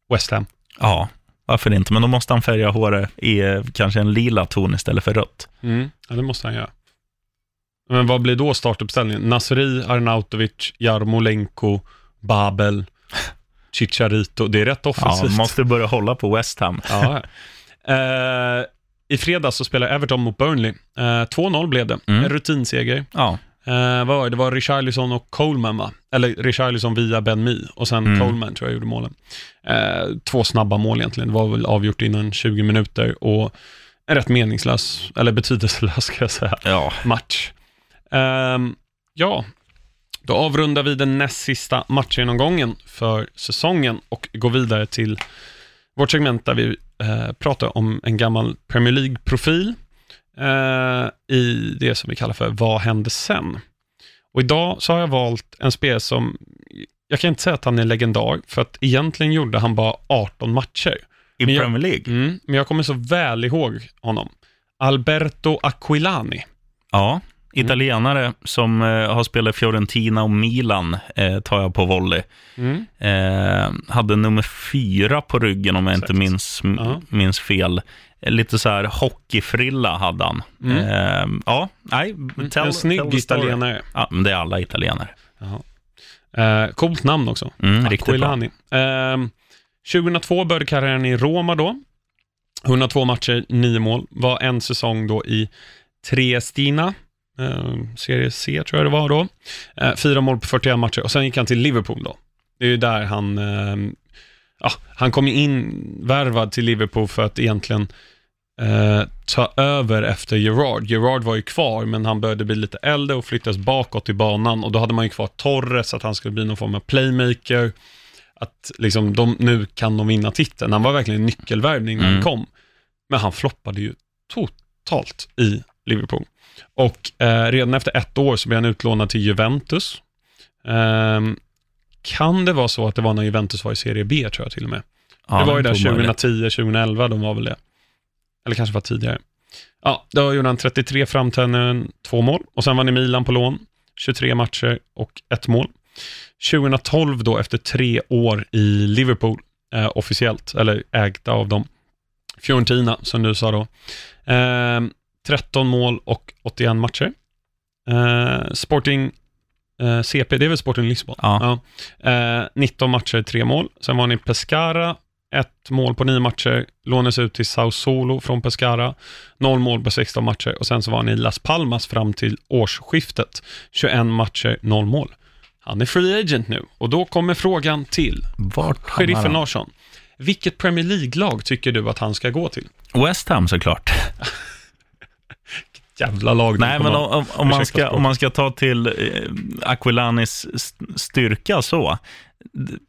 West Ham. ja, varför inte? Men då måste han färga håret i eh, kanske en lila ton istället för rött. Mm. Ja, det måste han göra. Men vad blir då startuppställningen? Nasri, Arnautovic, Jarmolenko, Babel, Chicharito. Det är rätt Ja, offensivt. måste börja hålla på West Ham. Ja. Eh, I fredags så spelade Everton mot Burnley. Eh, 2-0 blev det. Mm. En rutinseger. Ja, Eh, vad var det? det var Richarlison och Coleman va? Eller Richarlison via Ben Mee och sen Mm. Coleman tror jag gjorde målen. Eh, två snabba mål egentligen. Det var väl avgjort innan 20 minuter och en rätt meningslös, eller betydelselös ska jag säga, ja. match. Ehm, ja, då avrundar vi den näst sista matchgenomgången för säsongen och går vidare till vårt segment där vi eh, pratar om en gammal Premier League-profil. Eh, i det som vi kallar för Vad hände sen? Och idag så har jag valt en spelare som, jag kan inte säga att han är legendar, för att egentligen gjorde han bara 18 matcher. I Men jag- Premier League? Mm, men jag kommer så väl ihåg honom. Alberto Aquilani. Ja, Mm. italienare som eh, har spelat Fiorentina och Milan, eh, tar jag på volley. Mm. Eh, hade nummer fyra på ryggen om jag inte Exakt. minns, m- Ja. minns fel. Lite så här hockeyfrilla hade han. Mm. Eh, ja, nej, tell, en snygg italienare. Ja, men det är alla italienare. Jaha. Eh, coolt namn också. Mm, riktigt bra. Eh, 2002 började karriären i Roma då. 102 matcher, 9 mål. Var en säsong då i Triestina. Eh, serie C tror jag det var då. Eh, fyra mål på 41 matcher och sen gick han till Liverpool då. Det är ju där han, eh, ja, han kom in värvad till Liverpool för att egentligen eh, ta över efter Gerard. Gerard var ju kvar, men han började bli lite äldre och flyttas bakåt i banan och då hade man ju kvar Torres, att han skulle bli någon form av playmaker. Att liksom, de, nu kan de vinna titeln. Han var verkligen en nyckelvärvning när han Mm. kom. Men han floppade ju totalt i Liverpool. Och eh, redan efter ett år så blev han utlånad till Juventus. Ehm, kan det vara så att det var när Juventus var i Serie B, tror jag till och med. Ja, det var ju där tror man väl. 2010, 2011, de var väl det. Eller kanske var tidigare. Ja, då gjorde han 33 framträdanden, två mål. Och sen var han i Milan på lån, 23 matcher och ett mål. 2012 då, efter tre år i Liverpool, eh, officiellt, eller ägda av dem. Fiorentina, som du sa då. Eh, 13 mål och 81 matcher. Eh, Sporting eh, CP, det är väl Sporting Lisbon? Ja. Ja. Eh, 19 matcher, 3 mål. Sen var han i Pescara, ett mål på 9 matcher. Lånades ut till Sao Solo från Pescara. 0 mål på 16 matcher. Och sen så var han i Las Palmas fram till årsskiftet. 21 matcher, 0 mål. Han är free agent nu och då kommer frågan till Vart sheriffen? Larsson. Vilket Premier League-lag tycker du att han ska gå till? West Ham såklart. Jävla lag. Nej, men om, om, man ska, om man ska ta till eh, Aquilanis st- styrka så,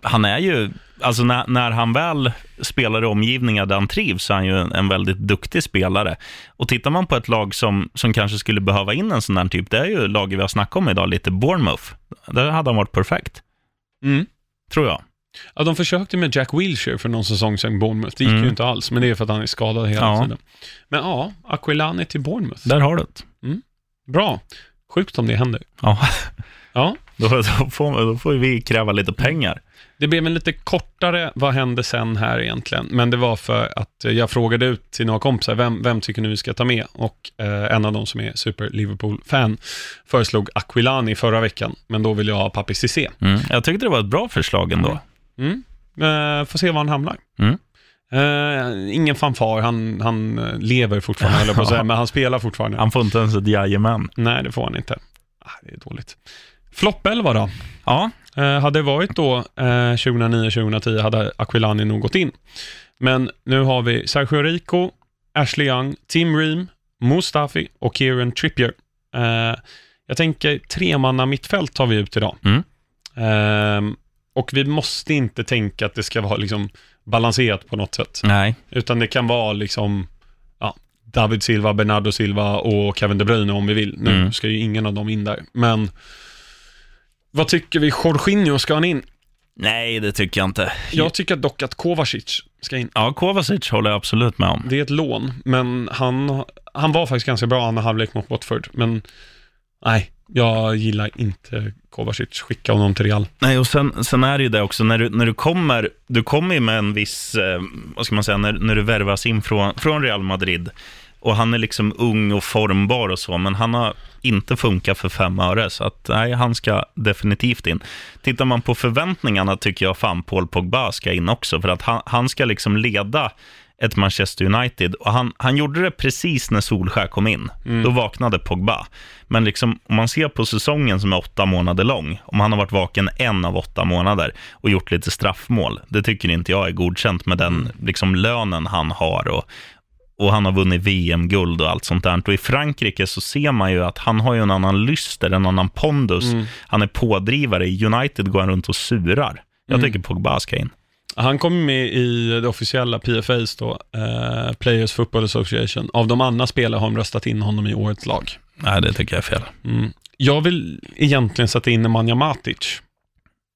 han är ju, alltså när, när han väl spelar i omgivningar där han trivs, så är han ju en, en väldigt duktig spelare. Och tittar man på ett lag som, som kanske skulle behöva in en sån där typ, det är ju laget vi har snackat om idag, lite Bournemouth. Där hade han varit perfekt, Mm. tror jag. Ja, de försökte med Jack Wilshere för någon säsong sedan Bournemouth. Det gick Mm. ju inte alls, men det är för att han är skadad hela Ja. tiden. Men ja, Aquilani till Bournemouth. Där har du det. Bra. Sjukt om det händer. Ja, Ja, då, då, får, då får vi kräva lite pengar. det blev en lite kortare vad hände sen här egentligen, men det var för att jag frågade ut till några kompisar, vem, vem tycker ni vi ska ta med? Och eh, en av dem som är super Liverpool-fan föreslog Aquilani förra veckan, men då vill jag ha Papi Cissé. Mm. Jag tyckte det var ett bra förslag ändå. Mm. Eh, får se var han hamnar. Mm. Eh, ingen fanfar, han, han eh, lever fortfarande, höll jag på att säga, men han spelar fortfarande. Han får inte ens ett jajamän. Nej, det får han inte. Ah, det är dåligt. Flopp 11 då? Ja, Eh, hade det varit då eh, 2009-2010 hade Aquilani nog gått in. Men nu har vi Sergio Rico, Ashley Young, Tim Ream, Mustafi och Kieran Trippier. Eh, jag tänker tremanna mittfält tar vi ut idag. Mm. Och vi måste inte tänka att det ska vara liksom balanserat på något sätt. nej. Utan det kan vara liksom ja, David Silva, Bernardo Silva och Kevin De Bruyne om vi vill. Nu Mm. ska ju ingen av dem in där. Men vad tycker vi? Jorginho, ska han in? Nej, det tycker jag inte. Jag tycker dock att Kovacic ska in. Ja, Kovacic håller jag absolut med om. Det är ett lån, men han, han var faktiskt ganska bra andra halvlek mot Watford. Men nej, jag gillar inte Kovacic. Skicka honom till Real. Nej, och sen, sen är det ju det också, när du, när du kommer, du kommer ju med en viss, eh, vad ska man säga, när, när du värvas in från, från Real Madrid, och han är liksom ung och formbar och så, men han har inte funkat för fem öre, så att nej, han ska definitivt in. Tittar man på förväntningarna tycker jag fan Paul Pogba ska in också, för att han, han ska liksom leda ett Manchester United. Och han, han gjorde det precis när Solskär kom in. Då vaknade Pogba. Men liksom, om man ser på säsongen som är åtta månader lång, om han har varit vaken en av åtta månader och gjort lite straffmål, det tycker inte jag är godkänt med den liksom, lönen han har. Och, och han har vunnit VM-guld och allt sånt där. Och i Frankrike så ser man ju att han har ju en annan lyster, en annan pondus. Han är pådrivare. I United går han runt och surar. Jag tycker Pogba ska in. Han kom med i det officiella PFAs då, eh, Players Football Association. Av de andra spelare har de röstat in honom i årets lag. Nej, det tycker jag är fel. Mm. Jag vill egentligen sätta in Nemanja Matic.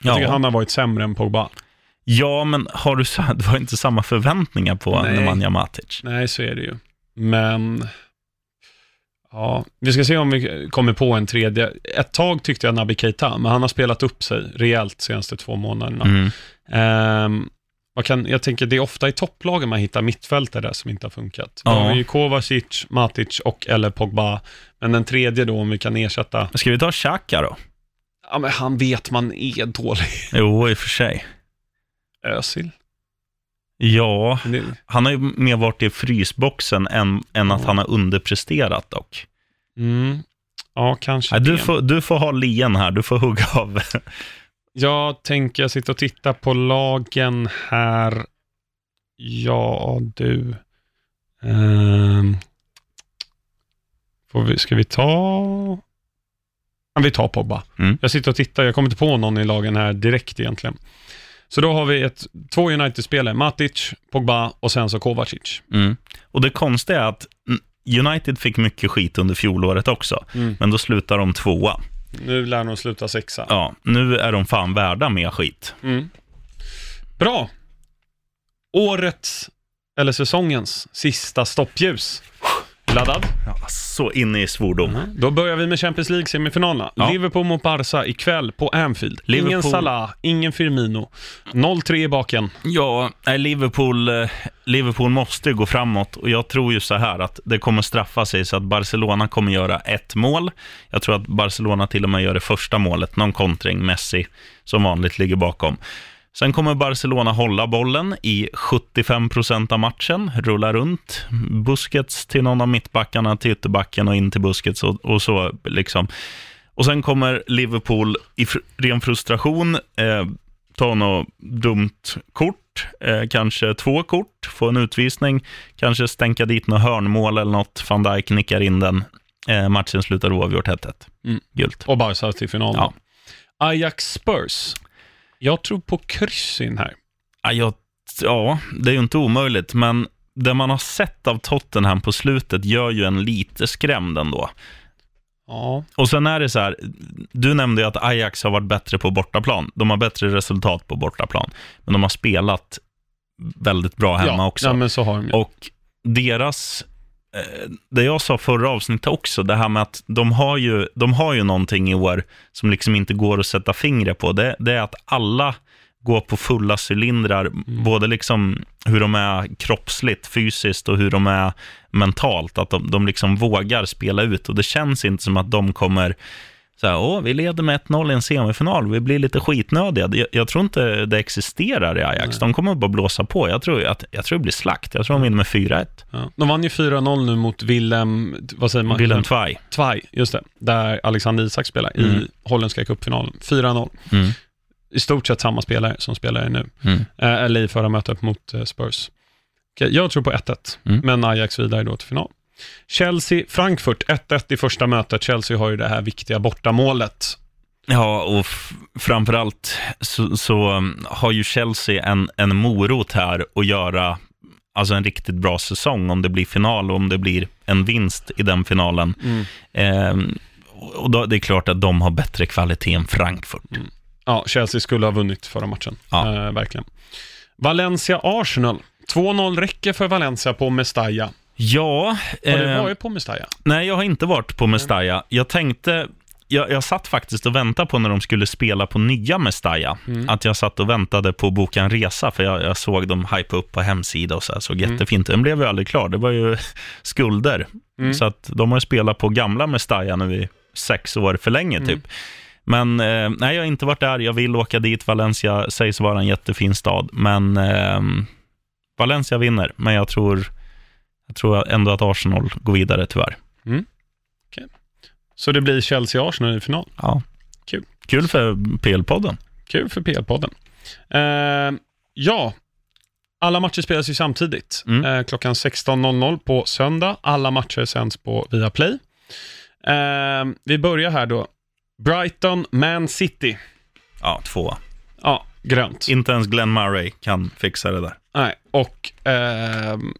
Jag tycker Ja. han har varit sämre än Pogba. ja, men har du du har inte samma förväntningar på Nej. Nemanja Matic. Nej, så är det ju. Men, ja, vi ska se om vi kommer på en tredje. Ett tag tyckte jag Naby Keita, men han har spelat upp sig rejält de senaste två månaderna. Mm. Ehm, vad kan, jag tänker, det är ofta i topplagen man hittar mittfältare som inte har funkat. Ja. Ja. har ju Kovacic, Matic och eller Pogba. Men den tredje då, om vi kan ersätta, Ska vi ta Xhaka då? ja men han vet man är dålig. Jo, i och för sig. Özil. Ja, han har ju mer varit i frysboxen än, än att Ja. han har underpresterat dock. Mm. Ja, kanske Nej, du, får, du får ha lien här, du får hugga av. Jag tänker, jag sitter och tittar på lagen här. Ja, du. Ehm. får vi, ska vi ta... Ja, vi tar Pogba. Mm. Jag sitter och tittar, jag kommer inte på någon i lagen här direkt egentligen. Så då har vi ett, två United-spelare, Matic, Pogba och sen så Kovacic. Mm. Och det konstiga är att mm, United fick mycket skit under fjolåret också, men då slutar de tvåa. Nu lär de sluta sexa. Ja, nu är de fan värda mer skit. Mm. Bra. Årets, eller säsongens, sista stoppljus. Laddad? Ja, så inne i svordom. Då börjar vi med Champions League-semifinalerna. Ja. Liverpool mot Barca ikväll på Anfield. Ingen Liverpool- Salah, ingen Firmino. 0-3 i baken. Ja, Liverpool, eh, Liverpool måste gå framåt och jag tror ju så här att det kommer straffa sig så att Barcelona kommer göra ett mål. Jag tror att Barcelona till och med gör det första målet, någon kontring, Messi som vanligt ligger bakom. Sen kommer Barcelona hålla bollen i 75% av matchen, rulla runt Busquets till någon av mittbackarna, till ytterbacken och in till Busquets och, och så liksom. Och sen kommer Liverpool i fr- ren frustration eh, ta något dumt kort, eh, kanske två kort, få en utvisning, kanske stänka dit något hörnmål eller något, van Dijk nickar in den. Eh, matchen slutar oavgjort 1-1. Mm. Gult. Och Barca till final. Ja. Ajax Spurs. Jag tror på kryss in här. Ja, jag, ja, det är ju inte omöjligt, men det man har sett av Tottenham på slutet gör ju en lite skrämd ändå. Ja. Och sen är det så här, du nämnde ju att Ajax har varit bättre på bortaplan. De har bättre resultat på bortaplan, men de har spelat väldigt bra hemma ja. också. Ja, men så har de ju. Och deras, det jag sa förra avsnittet också, det här med att de har ju, de har ju någonting i år som liksom inte går att sätta fingret på. Det, det är att alla går på fulla cylindrar, både liksom hur de är kroppsligt, fysiskt och hur de är mentalt. Att de, de liksom vågar spela ut och det känns inte som att de kommer så här, åh, vi leder med 1-0 i en semifinal, vi blir lite skitnödiga. Jag, jag tror inte det existerar i Ajax. De kommer bara blåsa på. Jag tror, att, jag tror det blir slakt. Jag tror de vinner med 4-1. Ja. De vann ju 4-0 nu mot Willem, vad säger man? Willem Tvei. Tvei, just det. Där Alexander Isak spelar Mm. i holländska cupfinalen. 4-0. Mm. I stort sett samma spelare som spelar nu. Mm. Eh, eller i förra mötet mot eh, Spurs. Jag tror på 1-1, Mm. men Ajax vidare då till final. Chelsea-Frankfurt, 1-1 i första mötet. Chelsea har ju det här viktiga bortamålet. Ja, och framförallt så, så um, har ju Chelsea en, en morot här att göra alltså en riktigt bra säsong om det blir final och om det blir en vinst i den finalen. Ehm, och då, det är klart att de har bättre kvalitet än Frankfurt. Ja, Chelsea skulle ha vunnit förra matchen. Ja. Eh, verkligen. Valencia-Arsenal. 2-0 räcker för Valencia på Mestalla. Ja, Har du eh, varit på Mestalla? nej jag har inte varit på Mestalla. Jag tänkte, jag, jag satt faktiskt och väntade på när de skulle spela på nya Mestalla. Att jag satt och väntade på att boka en resa, för jag, jag såg dem hypa upp på hemsida och så här, såg jättefint ut. Den blev ju aldrig klar, det var ju skulder. Så att de har ju spelat på gamla Mestalla nu i sex år för länge typ. Men eh, nej, jag har inte varit där. Jag vill åka dit. Valencia sägs vara en jättefin stad, men eh, Valencia vinner. Men jag tror, jag tror ändå att Arsenal går vidare tyvärr. Så det blir Chelsea-Arsenal i final. Ja. Kul. Kul för PL-podden. Kul för PL-podden. Eh, ja, alla matcher spelas ju samtidigt. Mm. Eh, klockan 16.00 på söndag. Alla matcher sänds på Viaplay. Eh, vi börjar här då. Brighton, Man City. Ja, två. Ja, grönt. Inte ens Glenn Murray kan fixa det där. Nej, och ehm,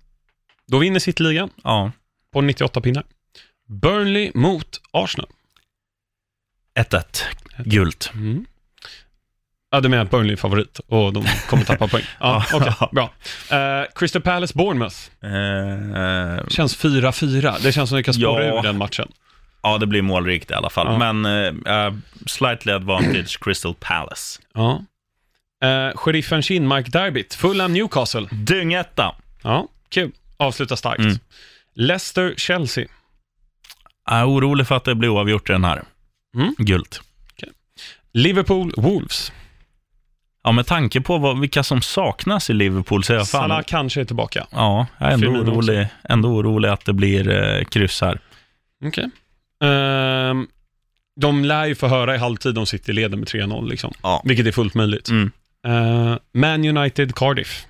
då vinner City-ligan Ja, på 98 pinnar. Burnley mot Arsenal. 1-1. Gult. Mm. Ja, du menar att Burnley är favorit och de kommer tappa poäng? Ja, okej, bra. Eh, Crystal Palace Bournemouth. Eh, Känns 4-4. Det känns som att det kan spåra Ja. ur den matchen. ja, det blir målrikt i alla fall. Ja. Men eh, eh, slightly advantage Crystal Palace. Ja. Eh, Sheriffen Kinmark-derbyt. Fulham Newcastle. Dyngetta. Ja, kul. Avsluta starkt. Mm. Leicester-Chelsea. Jag är orolig för att det blir oavgjort i den här. Mm. Gult. Liverpool-Wolves. Ja, med tanke på vad, vilka som saknas i Liverpool så är jag fan... Salah kanske är tillbaka. Ja, jag är ändå orolig, ändå orolig att det blir eh, kryss här. Okej. Ehm, de lär ju få höra i halvtid om City leder med 3-0, liksom. Ja. vilket är fullt möjligt. Mm. Eh, Man United Cardiff.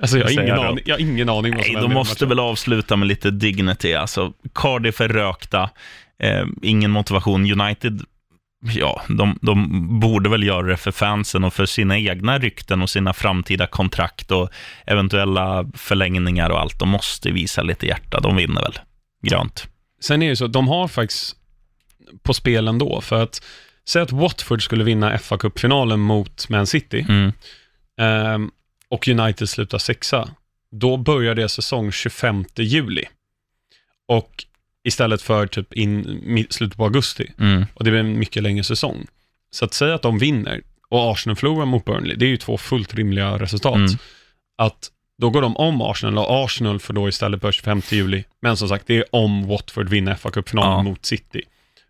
Alltså jag har, ingen aning, jag har ingen aning vad Nej, som de händer i måste väl avsluta med lite dignity. Alltså, Cardiff är rökta, eh, ingen motivation. United, ja, de, de borde väl göra det för fansen och för sina egna rykten och sina framtida kontrakt och eventuella förlängningar och allt. De måste visa lite hjärta. De vinner väl. Grönt. Sen är det ju så, de har faktiskt på spel ändå, för att säg att Watford skulle vinna fa Cup-finalen mot Man City Mm. ehm, och United slutar sexa, då börjar deras säsong 25 juli. Och istället för typ in, slutet på augusti. Mm. Och det blir en mycket längre säsong. Så att säga att de vinner och Arsenal förlorar mot Burnley, det är ju två fullt rimliga resultat. Mm. Att då går de om Arsenal och Arsenal får då istället på 25 juli. Men som sagt, det är om Watford vinner fa Cup-finalen Ja. mot City.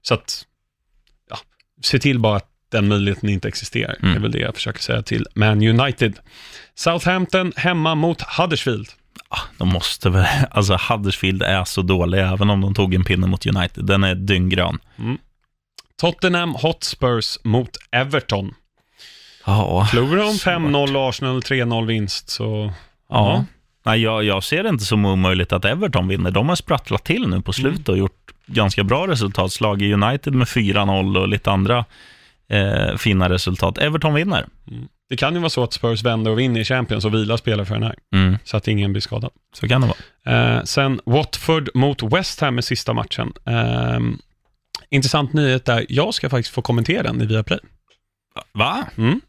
Så att, ja, se till bara att den möjligheten inte existerar. Mm. Det är väl det jag försöker säga till Man United. Southampton hemma mot Huddersfield. De måste väl, alltså Huddersfield är så dålig även om de tog en pinne mot United. Den är dynggrön. Tottenham Hotspurs mot Everton. Ja, Förlorar de svårt. 5-0 Arsenal 3-0 vinst så... Ja. Nej, jag, jag ser det inte som omöjligt att Everton vinner. De har sprattlat till nu på slutet och gjort ganska bra resultat. Slagit United med 4-0 och lite andra eh, fina resultat. Everton vinner. Det kan ju vara så att Spurs vänder och vinner i Champions och vilar spelare för den här, Mm, så att ingen blir skadad. så kan det vara. Eh, sen Watford mot West Ham i sista matchen. Eh, intressant nyhet där, jag ska faktiskt få kommentera den i Viaplay. Va? Mm.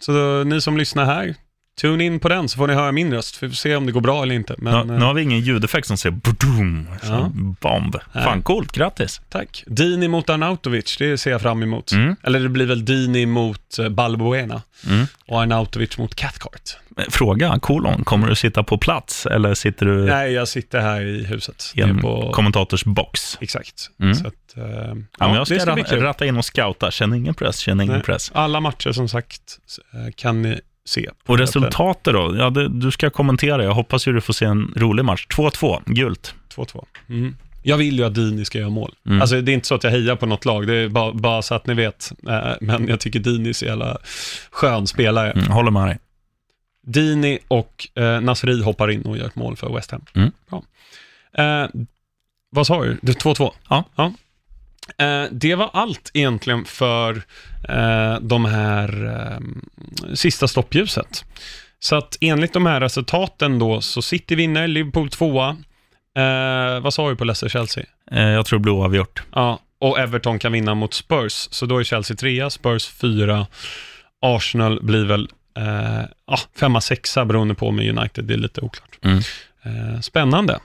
Så då, ni som lyssnar här, tune in på den så får ni höra min röst, för vi får se om det går bra eller inte. Men, nu, eh, nu har vi ingen ljudeffekt som säger boom, Ja. bomb. Nej. Fan, coolt. Grattis. Tack. Dini mot Arnautovic, det ser jag fram emot. Mm. Eller det blir väl Dini mot eh, Balbuena Mm. och Arnautovic mot Cathcart. Eh, Fråga, kolon, kommer du sitta på plats eller sitter du Nej, jag sitter här i huset. i en på... kommentators box? Exakt. Mm. Så att, eh, ja, Ja, jag ska, ska ratta in och scouta. Känn ingen press, känn ingen Nej. press. Alla matcher som sagt kan ni se. på Och resultatet då? Ja, det, du ska kommentera. Jag hoppas ju du får se en rolig match. 2-2, gult. 2-2. Mm. Jag vill ju att Dini ska göra mål. Mm. Alltså det är inte så att jag hejar på något lag, det är bara, bara så att ni vet. Eh, Men jag tycker Dini är så jävla skön spelare. Mm, håller med dig. Dini och eh, Nasri hoppar in och gör ett mål för West Ham. Mm. Bra. Eh, vad sa du? Det är 2-2? Ja. Eh, det var allt egentligen för eh, de här eh, sista stoppljuset. Så att enligt de här resultaten då, så City vinner, Liverpool tvåa. Eh, vad sa vi på Leicester-Chelsea? Eh, jag tror det blir oavgjort. Ja, och Everton kan vinna mot Spurs, så då är Chelsea trea, Spurs fyra. Arsenal blir väl eh, ja, femma, sexa beroende på med United, det är lite oklart. Mm. Eh, spännande.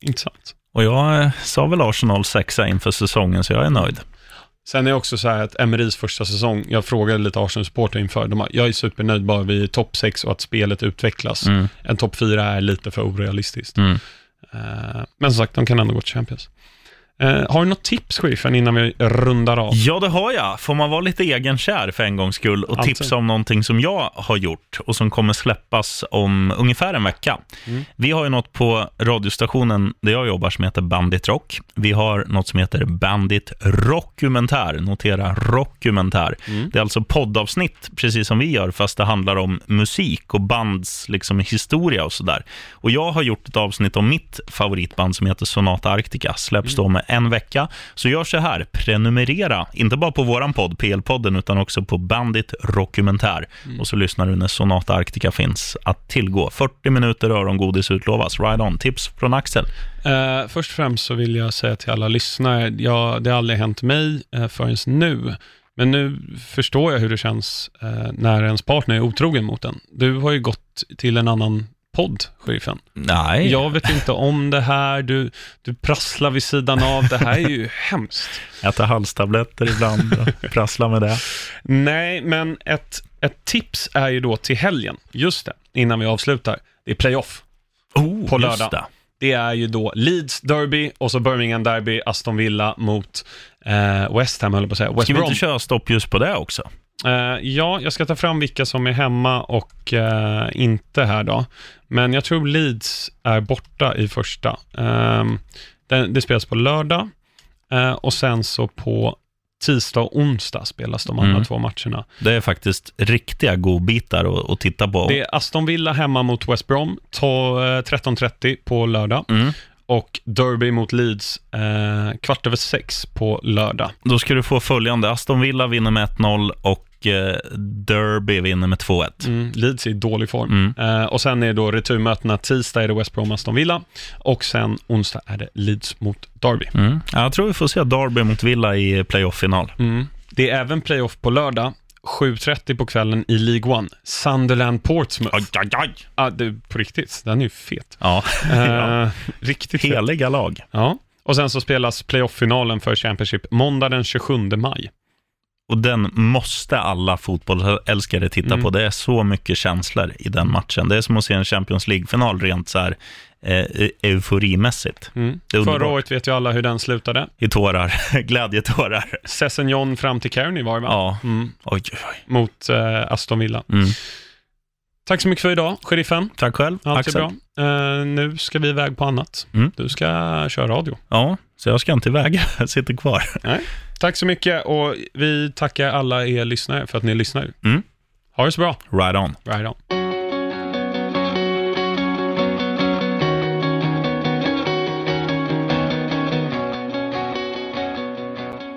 Intressant. Och jag eh, sa väl Arsenal sexa inför säsongen, så jag är nöjd. Sen är det också så här att Emerys första säsong, jag frågade lite Arsenal-supportrar inför, de har, jag är supernöjd bara vi är topp sex och att spelet utvecklas. Mm. En topp fyra är lite för orealistiskt. Mm. Eh, men som sagt, de kan ändå gå till Champions. Eh, har du något tips, Sheriffen, innan vi rundar av? Ja, det har jag. Får man vara lite egenkär för en gångs skull och Alltid. tipsa om någonting som jag har gjort och som kommer släppas om ungefär en vecka. Mm. Vi har ju något på radiostationen där jag jobbar som heter Bandit Rock. Vi har något som heter Bandit Rockumentär. Notera Rockumentär. Mm. Det är alltså poddavsnitt, precis som vi gör, fast det handlar om musik och bands liksom, historia och sådär. Och jag har gjort ett avsnitt om mitt favoritband som heter Sonata Arctica. Släpps då med en vecka. Så gör så här, prenumerera, inte bara på våran podd, PL-podden, utan också på Bandit Dokumentär. Mm. Och så lyssnar du när Sonata Arctica finns att tillgå. 40 minuter örongodis utlovas. Ride on. Tips från Axel. Eh, först och främst så vill jag säga till alla lyssnare, ja, det har aldrig hänt mig eh, förrän nu. Men nu förstår jag hur det känns eh, när ens partner är otrogen mot en. Du har ju gått till en annan podd, sheriffen. Nej. Jag vet inte om det här, du, du prasslar vid sidan av, det här är ju hemskt. Äter halstabletter ibland och prasslar med det. Nej, men ett, ett tips är ju då till helgen, just det, innan vi avslutar. Det är playoff. Oh, På just lördag. det. Det är ju då Leeds Derby och så Birmingham Derby, Aston Villa mot eh, West Ham, höll jag på att säga. West Ska vi inte köra stopp just på det också? Eh, ja, jag ska ta fram vilka som är hemma och eh, inte här då. Men jag tror Leeds är borta i första. Ehm, det, spelas på lördag eh, och sen så på tisdag och onsdag spelas de andra Mm. två matcherna. Det är faktiskt riktiga godbitar att, att titta på. Det är Aston Villa hemma mot West Brom, to- eh, 13.30 på lördag. Mm. Och Derby mot Leeds, eh, kvart över sex på lördag. Då ska du få följande. Aston Villa vinner med 1-0 och eh, Derby vinner med 2-1. Mm, Leeds är i dålig form. Mm. Eh, och sen är då returmötena tisdag är det West Brom Aston Villa och sen onsdag är det Leeds mot Derby. Mm. Jag tror vi får se Derby mot Villa i playoff-final. Mm. Det är även playoff på lördag, 7.30 på kvällen i League One. Sunderland Portsmouth. Aj, aj, aj. Ah, det, på riktigt, den är ju fet. Ja, Eh, riktigt fet. heliga lag. Ja. Och sen så spelas playoff-finalen för Championship måndag den 27 maj. Och den måste alla fotbollsälskare titta Mm. på. Det är så mycket känslor i den matchen. Det är som att se en Champions League-final rent så här eh, euforimässigt. Mm. Förra året vet ju alla hur den slutade. I tårar, glädjetårar. Sessignon fram till Kearney var det va? Ja, Mm. oj, oj, oj. Mot eh, Aston Villa. Mm. Tack så mycket för idag, sheriffen. Tack själv, Allt Axel. är bra. Eh, nu ska vi iväg på annat. Mm. Du ska köra radio. Ja, så jag ska inte iväg. Jag sitter kvar. Tack så mycket och vi tackar alla er lyssnare för att ni lyssnar. Mm. Ha det så bra. Right on. Right on.